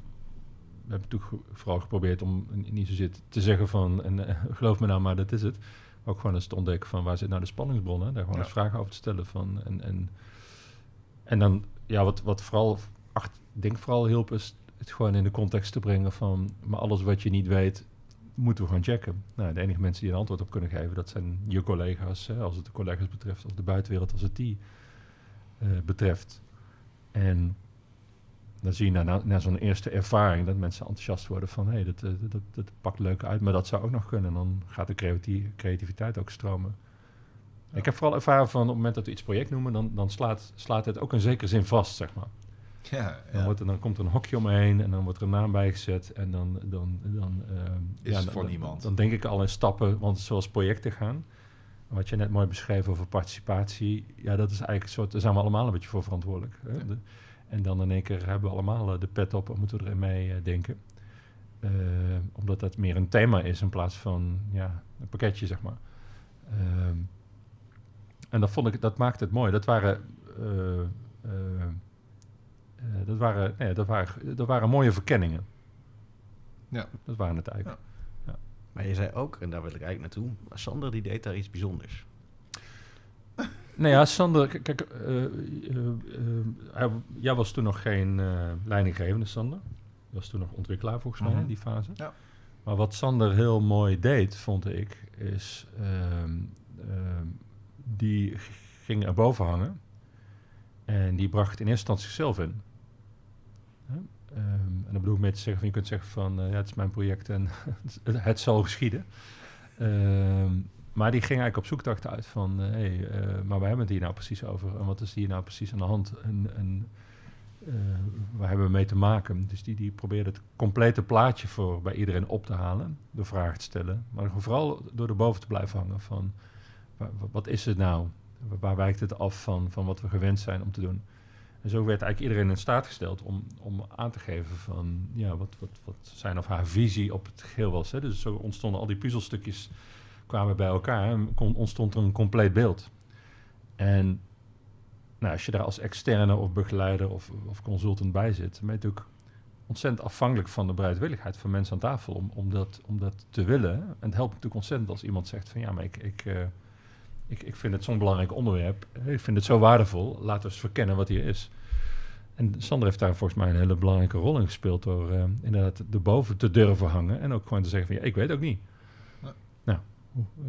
hebben natuurlijk vooral geprobeerd om niet zozeer te zeggen van, en, uh, [laughs] geloof me nou maar, dat is het. Maar ook gewoon eens te ontdekken van waar zit nou de spanningsbronnen. Daar gewoon Ja. eens vragen over te stellen van. En, en, en dan, ja, wat, wat vooral, acht, denk vooral hielp is het gewoon in de context te brengen van, maar alles wat je niet weet, moeten we gewoon checken. Nou, de enige mensen die een antwoord op kunnen geven, dat zijn je collega's, hè, als het de collega's betreft, of de buitenwereld als het die eh, betreft. En dan zie je na, na, zo'n eerste ervaring dat mensen enthousiast worden van hé, hey, dat, eh, dat, dat pakt leuk uit, maar dat zou ook nog kunnen. En dan gaat de creati- creativiteit ook stromen. Ja. Ik heb vooral ervaren van op het moment dat we iets project noemen, dan, dan slaat, slaat het ook in zekere zin vast, zeg maar. Ja, Dan, ja. wordt er, dan komt er een hokje omheen en dan wordt er een naam bijgezet. En dan, dan, dan, ehm, Is het dan- van dan- iemand. Dan denk ik al in stappen, want zoals projecten gaan. Wat je net mooi beschreef over participatie. Ja, dat is eigenlijk een soort, daar zijn we allemaal een beetje voor verantwoordelijk. Hè? Ja. De- en dan in één keer hebben we allemaal eh, de pet op en moeten we erin mee eh, denken. Eh, omdat dat meer een thema is in plaats van ja, een pakketje, zeg maar. Ehm, en dat vond ik, dat maakte het mooi. Dat waren, eh, eh, eh, dat waren, nee, dat waren, dat waren mooie verkenningen. Ja. Dat waren het eigenlijk. Maar je zei ook, en daar wil ik eigenlijk naartoe, Sander die deed daar iets bijzonders. [laughs] Nou ja, Sander, kijk, eh, eh, eh, hij- jij was toen nog geen eh, leidinggevende, Sander. Je was toen nog ontwikkelaar volgens mij Mhm. in die fase. Ja. Maar wat Sander heel mooi deed, vond ik, is ehm, ehm, die ging erboven hangen en die bracht in eerste instantie zichzelf in. Ehm, en dat bedoel ik mee te zeggen van je kunt zeggen van eh, ja, het is mijn project en [laughs] het, zal geschieden. Ehm, maar die ging eigenlijk op zoektocht uit van, hé, hey, eh, maar waar hebben we het hier nou precies over? En wat is hier nou precies aan de hand? En, eh, waar hebben we mee te maken? Dus die, die probeerde het complete plaatje voor bij iedereen op te halen, door vragen te stellen. Maar vooral door erboven te blijven hangen van, wat is het nou? Waar, wijkt het af van, van wat we gewend zijn om te doen? En zo werd eigenlijk iedereen in staat gesteld om, om aan te geven van, ja, wat, wat, wat zijn of haar visie op het geheel was. Hè? Dus zo ontstonden al die puzzelstukjes kwamen bij elkaar en kon, ontstond er een compleet beeld. En nou, als je daar als externe of begeleider of, of consultant bij zit, dan ben je natuurlijk ontzettend afhankelijk van de bereidwilligheid van mensen aan tafel om, om, dat, om dat te willen. En het helpt natuurlijk ontzettend als iemand zegt van ja, maar ik, ik, eh, ik, ik vind het zo'n belangrijk onderwerp. Ik vind het zo waardevol. Laten we eens verkennen wat hier is. En Sander heeft daar volgens mij een hele belangrijke rol in gespeeld door eh, inderdaad erboven te durven hangen en ook gewoon te zeggen van ja, ik weet ook niet. Nee. Nou,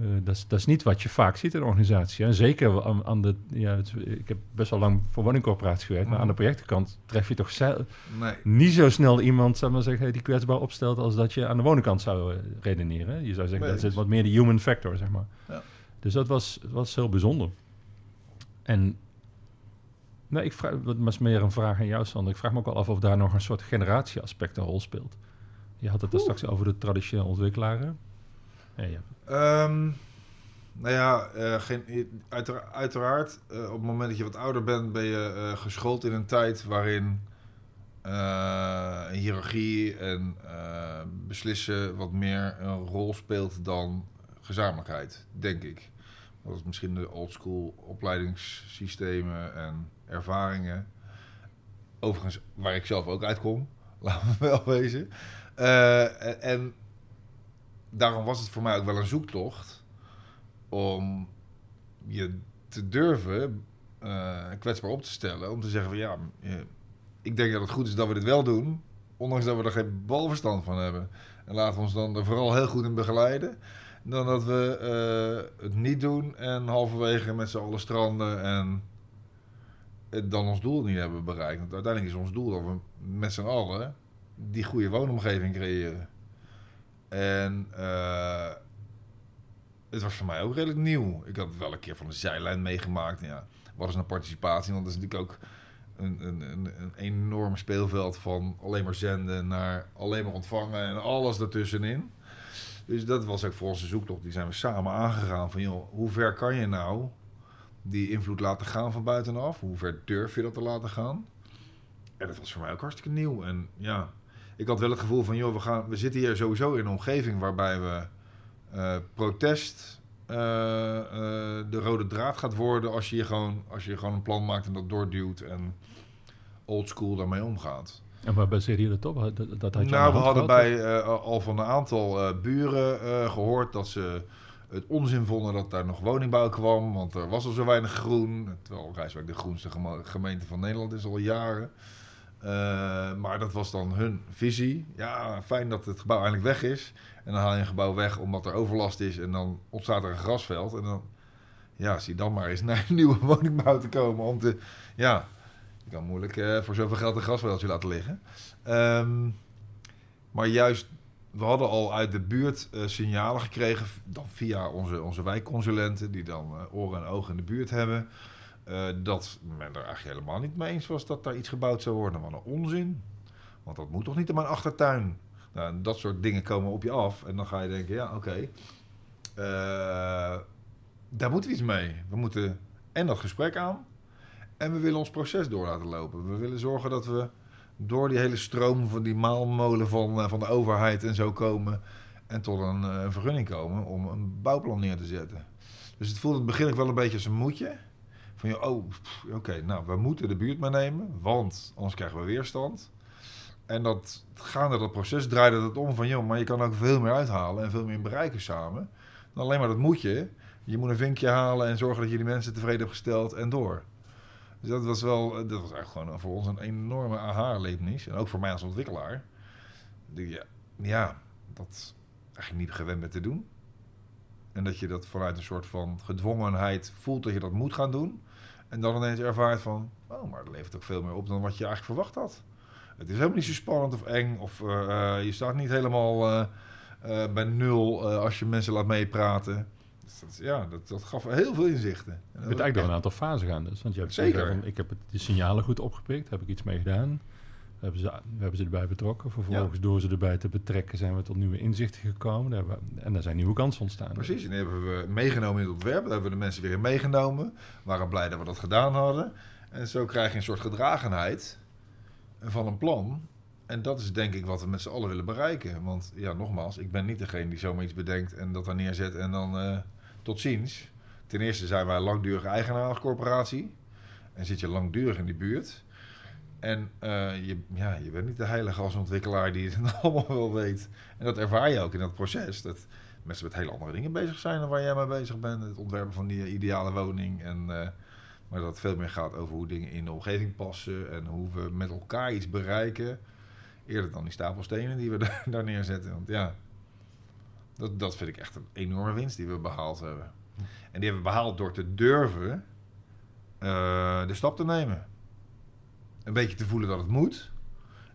eh, dat, is, dat is niet wat je vaak ziet in een organisatie. En zeker aan, aan de, ja, het ik heb best wel lang voor woningcorporaties gewerkt, maar aan de projectenkant tref je toch ze- Nee. niet zo snel iemand, ik maar zeggen, die kwetsbaar opstelt als dat je aan de woningkant zou eh, redeneren. Je zou zeggen, Nee, dat zit wat meer de human factor, zeg maar. Ja. Dus dat was, was heel bijzonder. En nou, ik vraag, dat was meer een vraag aan jou, Sander. Ik vraag me ook wel af of daar nog een soort generatieaspect een rol speelt. Je had het er straks over de traditionele ontwikkelaar. hè? Ja, ja. Ehm, nou ja, eh, geen, uitera- uiteraard, eh, op het moment dat je wat ouder bent, ben je eh, geschoold in een tijd waarin eh, hiërarchie en eh, beslissen wat meer een rol speelt dan gezamenlijkheid, denk ik. Dat is misschien de oldschool opleidingssystemen en ervaringen. Overigens, waar ik zelf ook uitkom, [laughs] laten we wel wezen. En- en daarom was het voor mij ook wel een zoektocht om je te durven eh, kwetsbaar op te stellen. Om te zeggen van ja, eh, ik denk dat het goed is dat we dit wel doen. Ondanks dat we er geen balverstand van hebben. En laten we ons dan er vooral heel goed in begeleiden. Dan dat we eh, het niet doen en halverwege met z'n allen stranden en dan ons doel niet hebben bereikt. Want uiteindelijk is ons doel dat we met z'n allen die goede woonomgeving creëren. En eh, het was voor mij ook redelijk nieuw. Ik had het wel een keer van de zijlijn meegemaakt. Ja, wat is nou participatie? Want dat is natuurlijk ook een, een, een, een enorm speelveld van alleen maar zenden naar alleen maar ontvangen en alles ertussenin. Dus dat was ook voor onze zoektocht. Die zijn we samen aangegaan. Van joh, hoe ver kan je nou die invloed laten gaan van buitenaf? Hoe ver durf je dat te laten gaan? En dat was voor mij ook hartstikke nieuw. En ja, ik had wel het gevoel van, joh, we, gaan, we zitten hier sowieso in een omgeving waarbij we eh, protest eh, eh, de rode draad gaat worden als je, hier gewoon, als je gewoon een plan maakt en dat doorduwt en oldschool daarmee omgaat. En waar baseerde je dat op? Dat, dat had je nou, we hadden gehad, bij eh, al van een aantal eh, buren eh, gehoord dat ze het onzin vonden dat daar nog woningbouw kwam. Want er was al zo weinig groen. Terwijl Rijswijk de groenste gemeente van Nederland is al jaren. Maar dat was dan hun visie. Ja, fijn dat het gebouw eindelijk weg is. En dan haal je een gebouw weg omdat er overlast is. En dan ontstaat er een grasveld. En dan, ja, zie dan maar eens naar een [laughs] nieuwe woningbouw te komen. Om te, ja, je kan moeilijk eh, voor zoveel geld een grasveldje laten liggen. Ehm, maar juist, we hadden al uit de buurt eh, signalen gekregen, dan via onze, onze wijkconsulenten, die dan eh, oren en ogen in de buurt hebben, dat men er eigenlijk helemaal niet mee eens was dat daar iets gebouwd zou worden. Wat een onzin. Want dat moet toch niet in mijn achtertuin? Nou, dat soort dingen komen op je af. En dan ga je denken, ja, oké. daar moeten we iets mee. We moeten en dat gesprek aan. En we willen ons proces door laten lopen. We willen zorgen dat we door die hele stroom van die maalmolen van, eh, van de overheid en zo komen. En tot een eh, vergunning komen om een bouwplan neer te zetten. Dus het voelde in het begin wel een beetje als een moedje. Van oh, oké, nou, we moeten de buurt meenemen, want anders krijgen we weerstand. En dat gaande dat proces draaide het om van, joh, maar je kan ook veel meer uithalen en veel meer bereiken samen. Dan alleen maar dat moet je. Je moet een vinkje halen en zorgen dat je die mensen tevreden hebt gesteld en door. Dus dat was wel, dat was eigenlijk gewoon voor ons een enorme aha-erlevenis. En ook voor mij als ontwikkelaar. Ja, ja, dat eigenlijk niet gewend bent te doen. En dat je dat vanuit een soort van gedwongenheid voelt dat je dat moet gaan doen. En dan ineens ervaart van, oh, maar dat levert ook veel meer op dan wat je eigenlijk verwacht had. Het is helemaal niet zo spannend of eng. Of eh, eh, je staat niet helemaal eh, eh, bij nul eh, als je mensen laat meepraten. Dat, ja, dat, dat gaf heel veel inzichten. En Je bent eigenlijk door een aantal fasen gaan dus. Want je hebt Zeker. gezegd van, ik heb het, de signalen goed opgepikt, heb ik iets mee gedaan. We hebben, ze, we hebben ze erbij betrokken. Vervolgens door ze erbij te betrekken zijn we tot nieuwe inzichten gekomen. Daar we- en daar zijn nieuwe kansen ontstaan. Precies, en die hebben we meegenomen in het ontwerp. Daar hebben we de mensen weer in meegenomen. We waren blij dat we dat gedaan hadden. En zo krijg je een soort gedragenheid van een plan. En dat is denk ik wat we met z'n allen willen bereiken. Want ja, nogmaals, ik ben niet degene die zomaar iets bedenkt en dat daar neerzet en dan eh, tot ziens. Ten eerste zijn wij een langdurige eigenaar als. En zit je langdurig in die buurt. En eh, je, ja, je bent niet de heilige als ontwikkelaar die het [laughs] allemaal wel weet. En dat ervaar je ook in dat proces. Dat mensen met hele andere dingen bezig zijn dan waar jij mee bezig bent. Het ontwerpen van die ideale woning. En, eh, maar dat het veel meer gaat over hoe dingen in de omgeving passen. En hoe we met elkaar iets bereiken. Eerder dan die stapel stenen die we [laughs] daar neerzetten. Want ja, dat, dat vind ik echt een enorme winst die we behaald hebben. En die hebben we behaald door te durven eh, de stap te nemen. Een beetje te voelen dat het moet.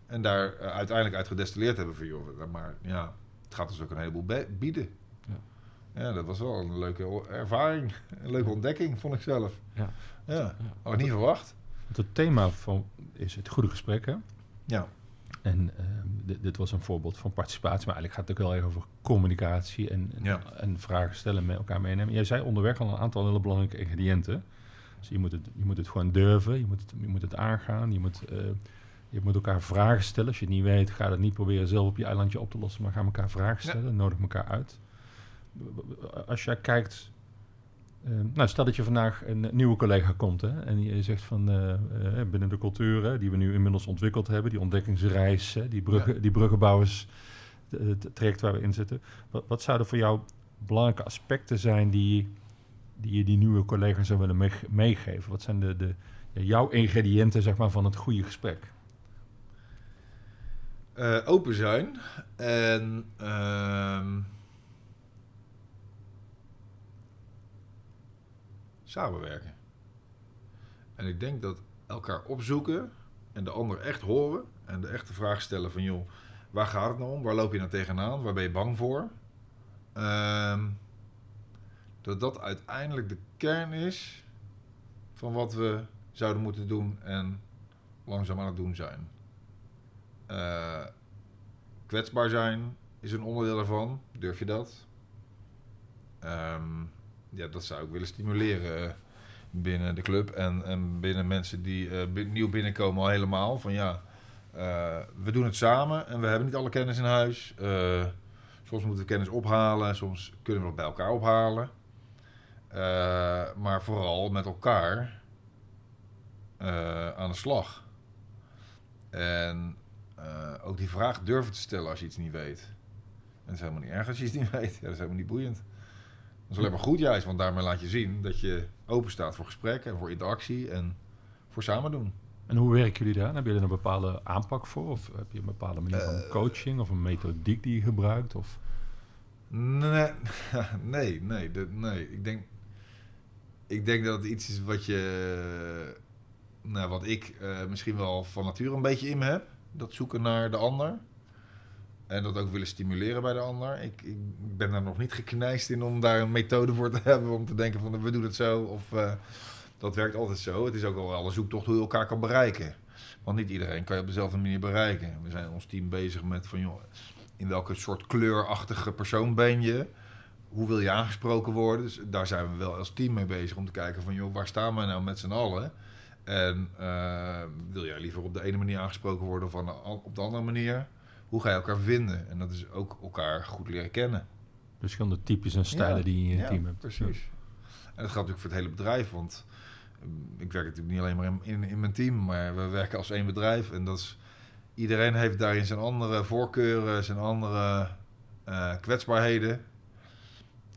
En daar eh, uiteindelijk uit gedestilleerd hebben van joh, maar ja, het gaat ons ook een heleboel bieden. Ja. Ja. dat was wel een leuke ervaring. [laughs] Een leuke ontdekking, vond ik zelf. Ja. Ja, had ik niet verwacht. Want het thema van, is het goede gesprek. Hè? Ja. En ehm, dit, was een voorbeeld van participatie, maar eigenlijk gaat het ook heel erg over communicatie en, en, Ja. en vragen stellen met elkaar meenemen. Jij zei onderweg al een aantal hele belangrijke ingrediënten. Dus je moet het, je moet het gewoon durven, je moet het, je moet het aangaan, je moet, eh, je moet elkaar vragen stellen. Als je het niet weet, ga het niet proberen zelf op je eilandje op te lossen, maar ga elkaar vragen Ja. stellen, nodig elkaar uit. Als jij kijkt, nou stel dat je vandaag een nieuwe collega komt hè, en je zegt van eh, eh, binnen de cultuur hè, die we nu inmiddels ontwikkeld hebben, die ontdekkingsreis, hè, die, bruggen, die bruggenbouwers, eh, het traject waar we in zitten. Wat, wat zouden voor jou belangrijke aspecten zijn die, die je die nieuwe collega zou willen meeg- meegeven? Wat zijn de, de, jouw ingrediënten zeg maar, van het goede gesprek? Eh, open zijn en ehm, samenwerken. En ik denk dat elkaar opzoeken en de ander echt horen en de echte vraag stellen van joh, waar gaat het nou om? Waar loop je nou tegenaan? Waar ben je bang voor? Ehm, dat dat uiteindelijk de kern is van wat we zouden moeten doen en langzaam aan het doen zijn. Eh, kwetsbaar zijn is een onderdeel daarvan. Durf je dat? Ehm, ja, dat zou ik willen stimuleren eh, binnen de club en, en binnen mensen die eh, nieuw binnenkomen al helemaal. Van ja, eh, we doen het samen en we hebben niet alle kennis in huis. Soms moeten we kennis ophalen, soms kunnen we het bij elkaar ophalen. Maar vooral met elkaar aan de slag. En ook die vraag durven te stellen als je iets niet weet. En dat is helemaal niet erg als je iets niet [laughs] weet. Dat is helemaal niet boeiend. Dat is alleen maar goed juist, want daarmee laat je zien dat je open staat voor gesprekken en voor interactie en voor samen doen. En hoe werken jullie daar? Hebben jullie er een bepaalde aanpak voor? Of heb je een bepaalde manier van Eh. coaching of een methodiek die je gebruikt? Of... Nee, [laughs] nee, nee, nee. Ik denk, ik denk dat het iets is wat je, nou, wat ik eh, misschien wel van nature een beetje in me heb. Dat zoeken naar de ander. En dat ook willen stimuleren bij de ander. Ik, ik ben daar nog niet geknijst in om daar een methode voor te [laughs] hebben. Om te denken van we doen het zo. Of eh, dat werkt altijd zo. Het is ook al wel een zoektocht hoe je elkaar kan bereiken. Want niet iedereen kan je op dezelfde manier bereiken. We zijn ons team bezig met van joh, in welke soort kleurachtige persoon ben je? Hoe wil je aangesproken worden? Dus daar zijn we wel als team mee bezig om te kijken van joh, waar staan we nou met z'n allen? En eh, wil jij liever op de ene manier aangesproken worden of op de andere manier? Hoe ga je elkaar vinden? En dat is ook elkaar goed leren kennen. Verschillende types en stijlen Ja, die je in je ja, team hebt. Precies. En dat geldt natuurlijk voor het hele bedrijf, want mm, ik werk natuurlijk niet alleen maar in, in, in mijn team, maar we werken als één bedrijf. En dat is, iedereen heeft daarin zijn andere voorkeuren, zijn andere eh, kwetsbaarheden.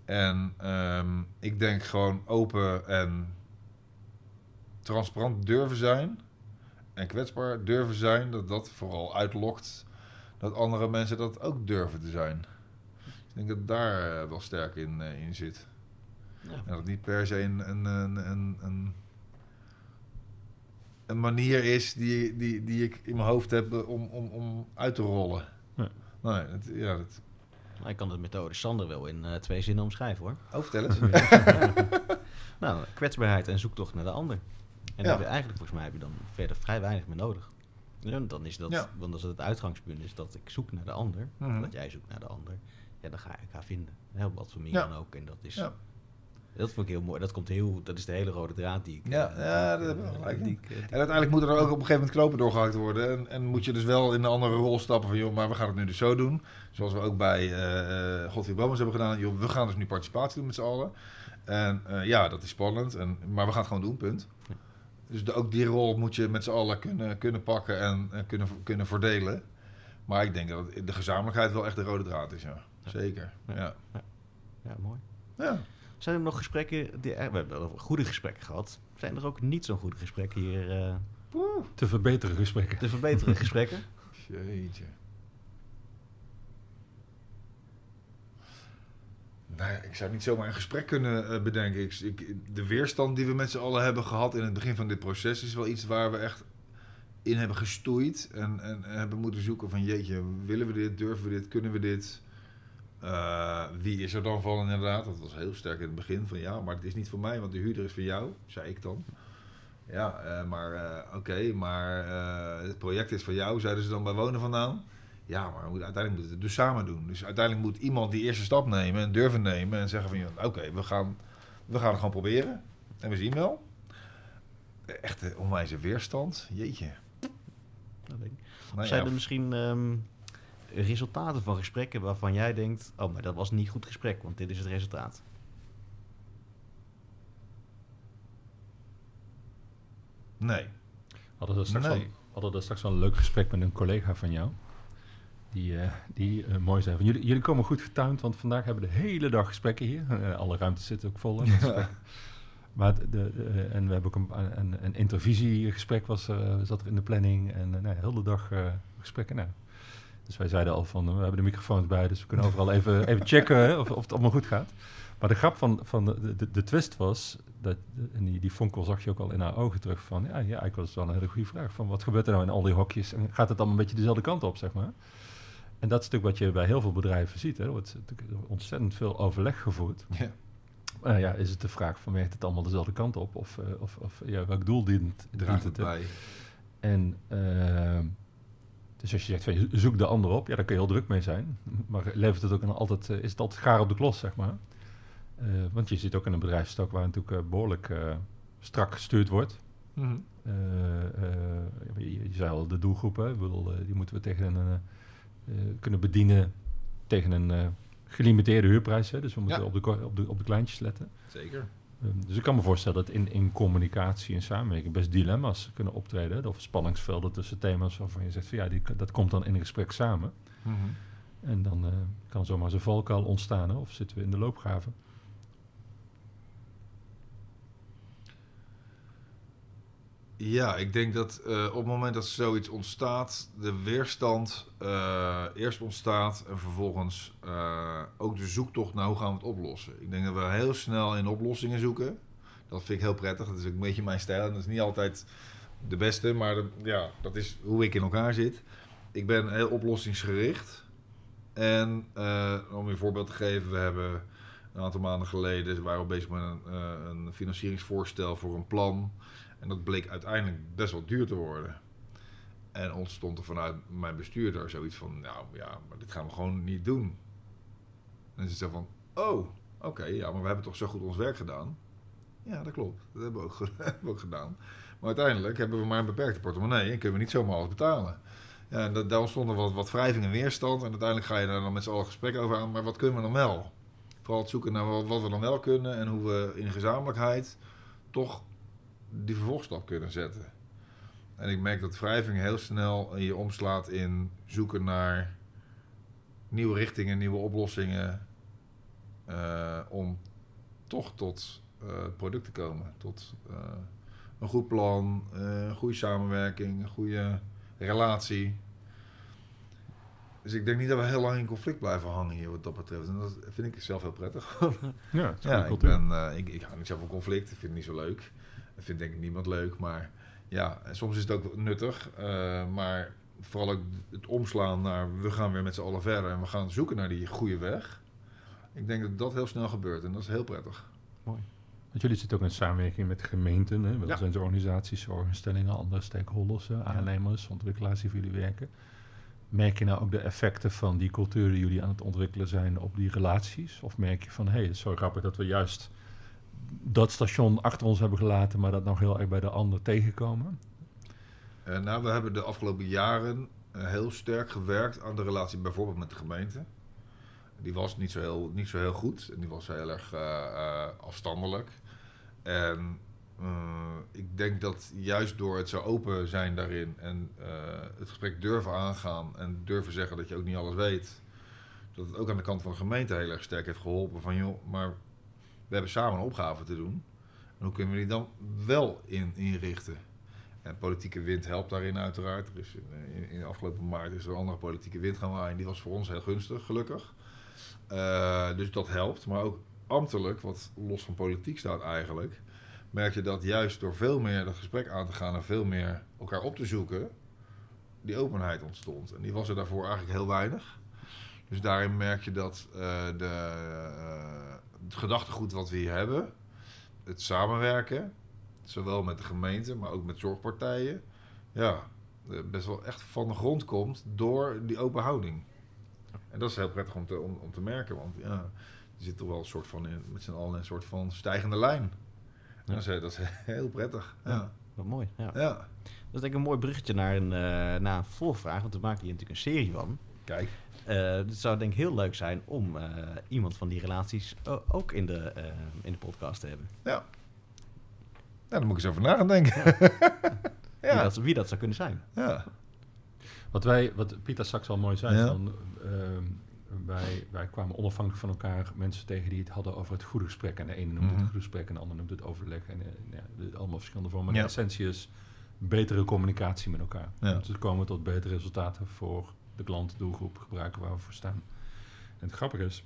En ehm, ik denk gewoon open en transparant durven zijn en kwetsbaar durven zijn, dat dat vooral uitlokt dat andere mensen dat ook durven te zijn. Dus ik denk dat daar eh, wel sterk in, eh, in zit. Ja. En dat het niet per se een, een, een, een, een, een manier is die, die, die ik in mijn hoofd heb eh, om, om, om uit te rollen. Nee. Nee, het, ja, dat... Ik kan de methode Sander wel in eh, twee zinnen omschrijven hoor. Oh, vertel eens. [laughs] Nou, kwetsbaarheid en zoektocht naar de ander. En Ja. heb je eigenlijk, volgens mij, heb je dan verder vrij weinig meer nodig. Ja, dan is dat, Ja. want als het het uitgangspunt is dat ik zoek naar de ander, Mhm. dat jij zoekt naar de ander, ja, dan ga ik haar vinden. Hè, op wat voor manier Ja. dan ook. En dat is, Ja. dat vond ik heel mooi. Dat komt heel, dat is de hele rode draad die ik. Ja, eh, ja, dat heb eh, gelijk ik, eh, die- En uiteindelijk moeten er ook op een gegeven moment knopen doorgehakt worden. En, en moet je dus wel in een andere rol stappen van... joh, maar we gaan het nu dus zo doen. Zoals we ook bij eh uh, Godfried Bomans hebben gedaan. Joh, we gaan dus nu participatie doen met z'n allen. En eh, ja, dat is spannend. En, maar we gaan het gewoon doen, punt. Ja. Dus de, ook die rol moet je met z'n allen kunnen, kunnen pakken en, en kunnen, kunnen verdelen. Maar ik denk dat het- de gezamenlijkheid wel echt de rode draad is, ja. Ja. Zeker, Ja. ja. ja, mooi. ja. Zijn er nog gesprekken, die, eh, we hebben wel goede gesprekken gehad. Zijn er ook niet zo'n goede gesprekken hier eh, Te verbeteren gesprekken. te verbeteren gesprekken? [laughs] Jeetje. Nou ja, ik zou niet zomaar een gesprek kunnen eh, bedenken. Ik, de weerstand die we met z'n allen hebben gehad in het begin van dit proces is wel iets waar we echt in hebben gestoeid. En, en, en hebben moeten zoeken van jeetje, willen we dit, durven we dit, kunnen we dit? Eh, wie is er dan van inderdaad? Dat was heel sterk in het begin van ja, maar het is niet voor mij, want de huurder is voor jou, zei ik dan. Ja, eh, maar oké, maar het project is van jou, zeiden ze dan bij wonen vandaan. Ja, maar we moeten, uiteindelijk moeten we het dus samen doen. Dus uiteindelijk moet iemand die eerste stap nemen en durven nemen en zeggen van ja, oké, we, gaan, we gaan het gewoon proberen. En we zien wel. Echte onwijze weerstand. Jeetje. Dat denk ik. Nou zijn ja, er misschien ehm, resultaten van gesprekken waarvan jij denkt... oh, maar dat was niet goed gesprek, want dit is het resultaat. Nee. We hadden er straks, Nee. we hadden er straks wel een leuk gesprek met een collega van jou. Die, eh, die eh, mooi zei van, jullie, jullie komen goed getuind, want vandaag hebben we de hele dag gesprekken hier. Eh, alle ruimtes zitten ook vol. Maar de, de, en we hebben ook een, een, een intervisiegesprek was, er, zat er in de planning. En uh, nou, de hele dag gesprekken. Nou. Dus wij zeiden al van, we hebben de microfoons bij, dus we kunnen overal [laughs] even, even checken of, of het allemaal goed gaat. Maar de grap van, van de, de, de twist was, dat, en die, die vonkel zag je ook al in haar ogen terug van, ja, ja eigenlijk was het wel een hele goede vraag. Van wat gebeurt er nou in al die hokjes en gaat het allemaal een beetje dezelfde kant op, zeg maar. En dat is natuurlijk wat je bij heel veel bedrijven ziet. Hè. Er wordt ontzettend veel overleg gevoerd. Ja. Uh, ja, is het de vraag van werkt het allemaal dezelfde kant op? Of, uh, of, of ja, welk doel dient, dient het? bij. En uh, dus als je zegt van zoek de ander op, ja, daar kun je heel druk mee zijn. [laughs] Maar levert het ook een, altijd, uh, is het altijd gaar op de klos, zeg maar. Want je zit ook in een bedrijfstak waar natuurlijk behoorlijk strak gestuurd wordt. Mm -hmm. je, je, zei al, de doelgroepen, bedoel, die moeten we tegen een, kunnen bedienen tegen een gelimiteerde huurprijs. Hè? Dus we moeten Ja. op, de, op, de, op de kleintjes letten. Zeker. Ehm, dus ik kan me voorstellen dat in, in communicatie en samenwerking best dilemma's kunnen optreden. Of spanningsvelden tussen thema's waarvan je zegt van ja, die, dat komt dan in een gesprek samen. Mhm. En dan eh, kan zomaar zo'n valkuil ontstaan hè, of zitten we in de loopgraven. Ja, ik denk dat eh, op het moment dat zoiets ontstaat, de weerstand eh, eerst ontstaat en vervolgens eh, ook de zoektocht naar hoe gaan we het oplossen. Ik denk dat we heel snel in oplossingen zoeken. Dat vind ik heel prettig. Dat is ook een beetje mijn stijl. En dat is niet altijd de beste, maar ja, dat is hoe ik in elkaar zit. Ik ben heel oplossingsgericht. En om je een voorbeeld te geven, we hebben een aantal maanden geleden waren we bezig met een financieringsvoorstel voor een plan. En dat bleek uiteindelijk best wel duur te worden. En ontstond er vanuit mijn bestuurder zoiets van, nou ja, maar dit gaan we gewoon niet doen. En ze zei van, oh, oké, ja, maar we hebben toch zo goed ons werk gedaan. Ja, dat klopt. Dat hebben we ook, [laughs] hebben ook gedaan. Maar uiteindelijk hebben we maar een beperkte portemonnee en kunnen we niet zomaar alles betalen. Ja, en dat, daar ontstond er wat, wat wrijving en weerstand. En uiteindelijk ga je daar dan met z'n allen gesprek over aan. Maar wat kunnen we dan wel? Vooral het zoeken naar wat, wat we dan wel kunnen en hoe we in gezamenlijkheid toch die vervolgstap kunnen zetten. En ik merk dat wrijving heel snel je omslaat in zoeken naar nieuwe richtingen, nieuwe oplossingen. Uh, om toch tot uh, product te komen. Tot uh, een goed plan, een goede samenwerking, een goede relatie. Dus ik denk niet dat we heel lang in conflict blijven hangen hier wat dat betreft. En dat vind ik zelf heel prettig. ja, ja ik, ben, ik, ik hou niet zo van conflict. Ik vind het niet zo leuk. Dat vindt denk ik niemand leuk, maar ja, soms is het ook nuttig. Uh, maar vooral ook het omslaan naar we gaan weer met z'n allen verder en we gaan zoeken naar die goede weg. Ik denk dat dat heel snel gebeurt en dat is heel prettig. Mooi. Want jullie zitten ook in samenwerking met gemeenten, hè? Ja. zijn organisaties, zorginstellingen, andere stakeholders, aannemers, ontwikkelaars die voor jullie werken. Merk je nou ook de effecten van die cultuur die jullie aan het ontwikkelen zijn op die relaties? Of merk je van, hé, hey, het is zo grappig dat we juist dat station achter ons hebben gelaten, maar dat nog heel erg bij de ander tegenkomen? Uh, nou, we hebben de afgelopen jaren uh, heel sterk gewerkt aan de relatie bijvoorbeeld met de gemeente. Die was niet zo heel, niet zo heel goed en die was heel erg uh, afstandelijk. En ik denk dat juist door het zo open zijn daarin en het gesprek durven aangaan en durven zeggen dat je ook niet alles weet, dat het ook aan de kant van de gemeente heel erg sterk heeft geholpen. Van joh, maar we hebben samen een opgave te doen. En hoe kunnen we die dan wel in, inrichten? En politieke wind helpt daarin uiteraard. Er in, in de afgelopen maart is er een andere politieke wind gaan waaien. Die was voor ons heel gunstig, gelukkig. Uh, dus dat helpt. Maar ook ambtelijk, wat los van politiek staat eigenlijk... merk je dat juist door veel meer dat gesprek aan te gaan... en veel meer elkaar op te zoeken... die openheid ontstond. En die was er daarvoor eigenlijk heel weinig. Dus daarin merk je dat uh, de... Uh, het gedachtegoed wat we hier hebben, het samenwerken, zowel met de gemeente, maar ook met zorgpartijen, ja, best wel echt van de grond komt door die open houding. En dat is heel prettig om te, om, om te merken, want ja, er zit toch wel een soort van, in, met z'n allen een soort van stijgende lijn. Ja. Dat, is, dat is [laughs] heel prettig. Ja. ja. Wat mooi. Ja. ja. Dat is denk ik een mooi bruggetje naar een, uh, naar een volgvraag, want we maken hier natuurlijk een serie van. Kijk. Uh, het zou denk ik heel leuk zijn om uh, iemand van die relaties ook in de, uh, in de podcast te hebben. Ja. ja, daar moet ik eens over na gaan denken. Ja. [laughs] ja. Wie, dat, wie, dat, zou kunnen zijn. Ja. Wat, wij, wat Pieter straks al mooi zei, van, ehm, wij, wij kwamen onafhankelijk van elkaar mensen tegen die het hadden over het goede gesprek. En de ene noemde mm -hmm. het goede gesprek en de ander noemde het overleg. En ja, allemaal verschillende vormen. Maar de essentie is betere communicatie met elkaar. Om te komen tot betere resultaten voor de klant, doelgroep gebruiken waar we voor staan. En het grappige is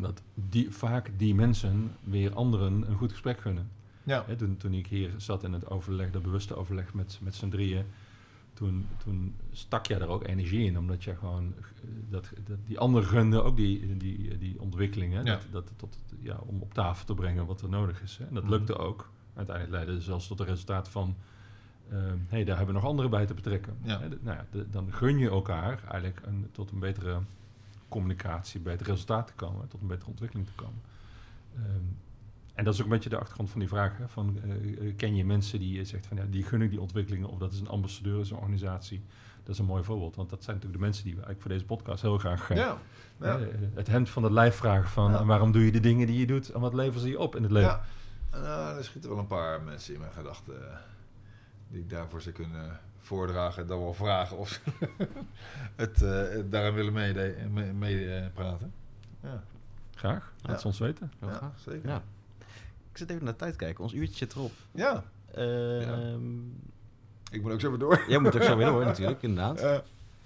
dat die, vaak die mensen weer anderen een goed gesprek gunnen. Ja. toen, toen ik hier zat in het overleg, dat bewuste overleg met, met z'n drieën, toen, toen stak jij daar ook energie in, omdat je gewoon dat, dat die anderen gunde ook die, die, die ontwikkelingen, ja. dat, dat, tot, ja, om op tafel te brengen wat er nodig is. Hè. En dat mhm. lukte ook. Uiteindelijk leidde zelfs tot het resultaat van uh, hey, daar hebben we nog anderen bij te betrekken. Ja. nou ja, de, dan gun je elkaar eigenlijk een, tot een betere communicatie, beter resultaat te komen, tot een betere ontwikkeling te komen. Um, en dat is ook een beetje de achtergrond van die vraag. Hè, van, uh, ken je mensen die je zegt van ja, die gun ik die ontwikkelingen, of dat is een ambassadeur, is een organisatie. Dat is een mooi voorbeeld, want dat zijn natuurlijk de mensen die we eigenlijk voor deze podcast heel graag uh, ja. Ja. het hemd van het lijf vragen van waarom doe je de dingen die je doet en wat leveren ze je op in het leven. Nou, er schieten wel een paar mensen in mijn gedachten eh, die ik daarvoor zou kunnen voordragen. Dan wel vragen of ze [laughs] het, eh, daaraan willen meepraten. Mee, mee, praten. ja. Graag, laat Ja. het ons weten. Heel ja, graag. zeker. Ja. Ik zit even naar de tijd kijken. Ons uurtje zit erop. Ja, Ehm, ik moet ook zo weer door. Jij moet ook zo weer door, [laughs] natuurlijk, inderdaad.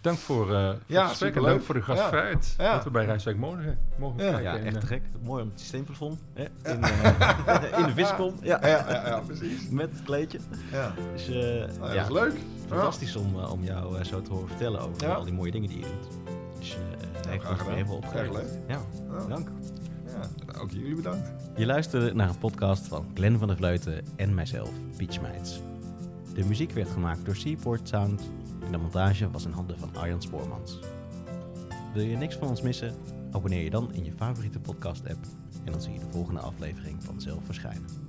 Dank voor, eh voor Ja, het gesprek en superleuk. dank voor de gastvrijheid. Ja. Ja. Dat we bij Rijswijk mogen, mogen Ja. kijken. Ja, echt eh, te gek. Mooi om het systeemplafond. Hè? In, eh, [laughs] in de viscom. Ja. Ja, ja, ja, precies. Met het kleedje. Ja. Dus eh, Nou, ja, ja, dat is leuk. fantastisch om, om jou zo te horen vertellen over Ja. al die mooie dingen die je doet. Dus eh Ja, heeft graag gedaan. helemaal leuk. Ja, Ja. dank. Ja, ook jullie bedankt. Je luisterde naar een podcast van Glenn van der Vleuten en mijzelf, Peach. De muziek werd gemaakt door Seaport Sound en de montage was in handen van Arjan Spoormans. Wil je niks van ons missen? Abonneer je dan in je favoriete podcast app en dan zie je de volgende aflevering vanzelf verschijnen.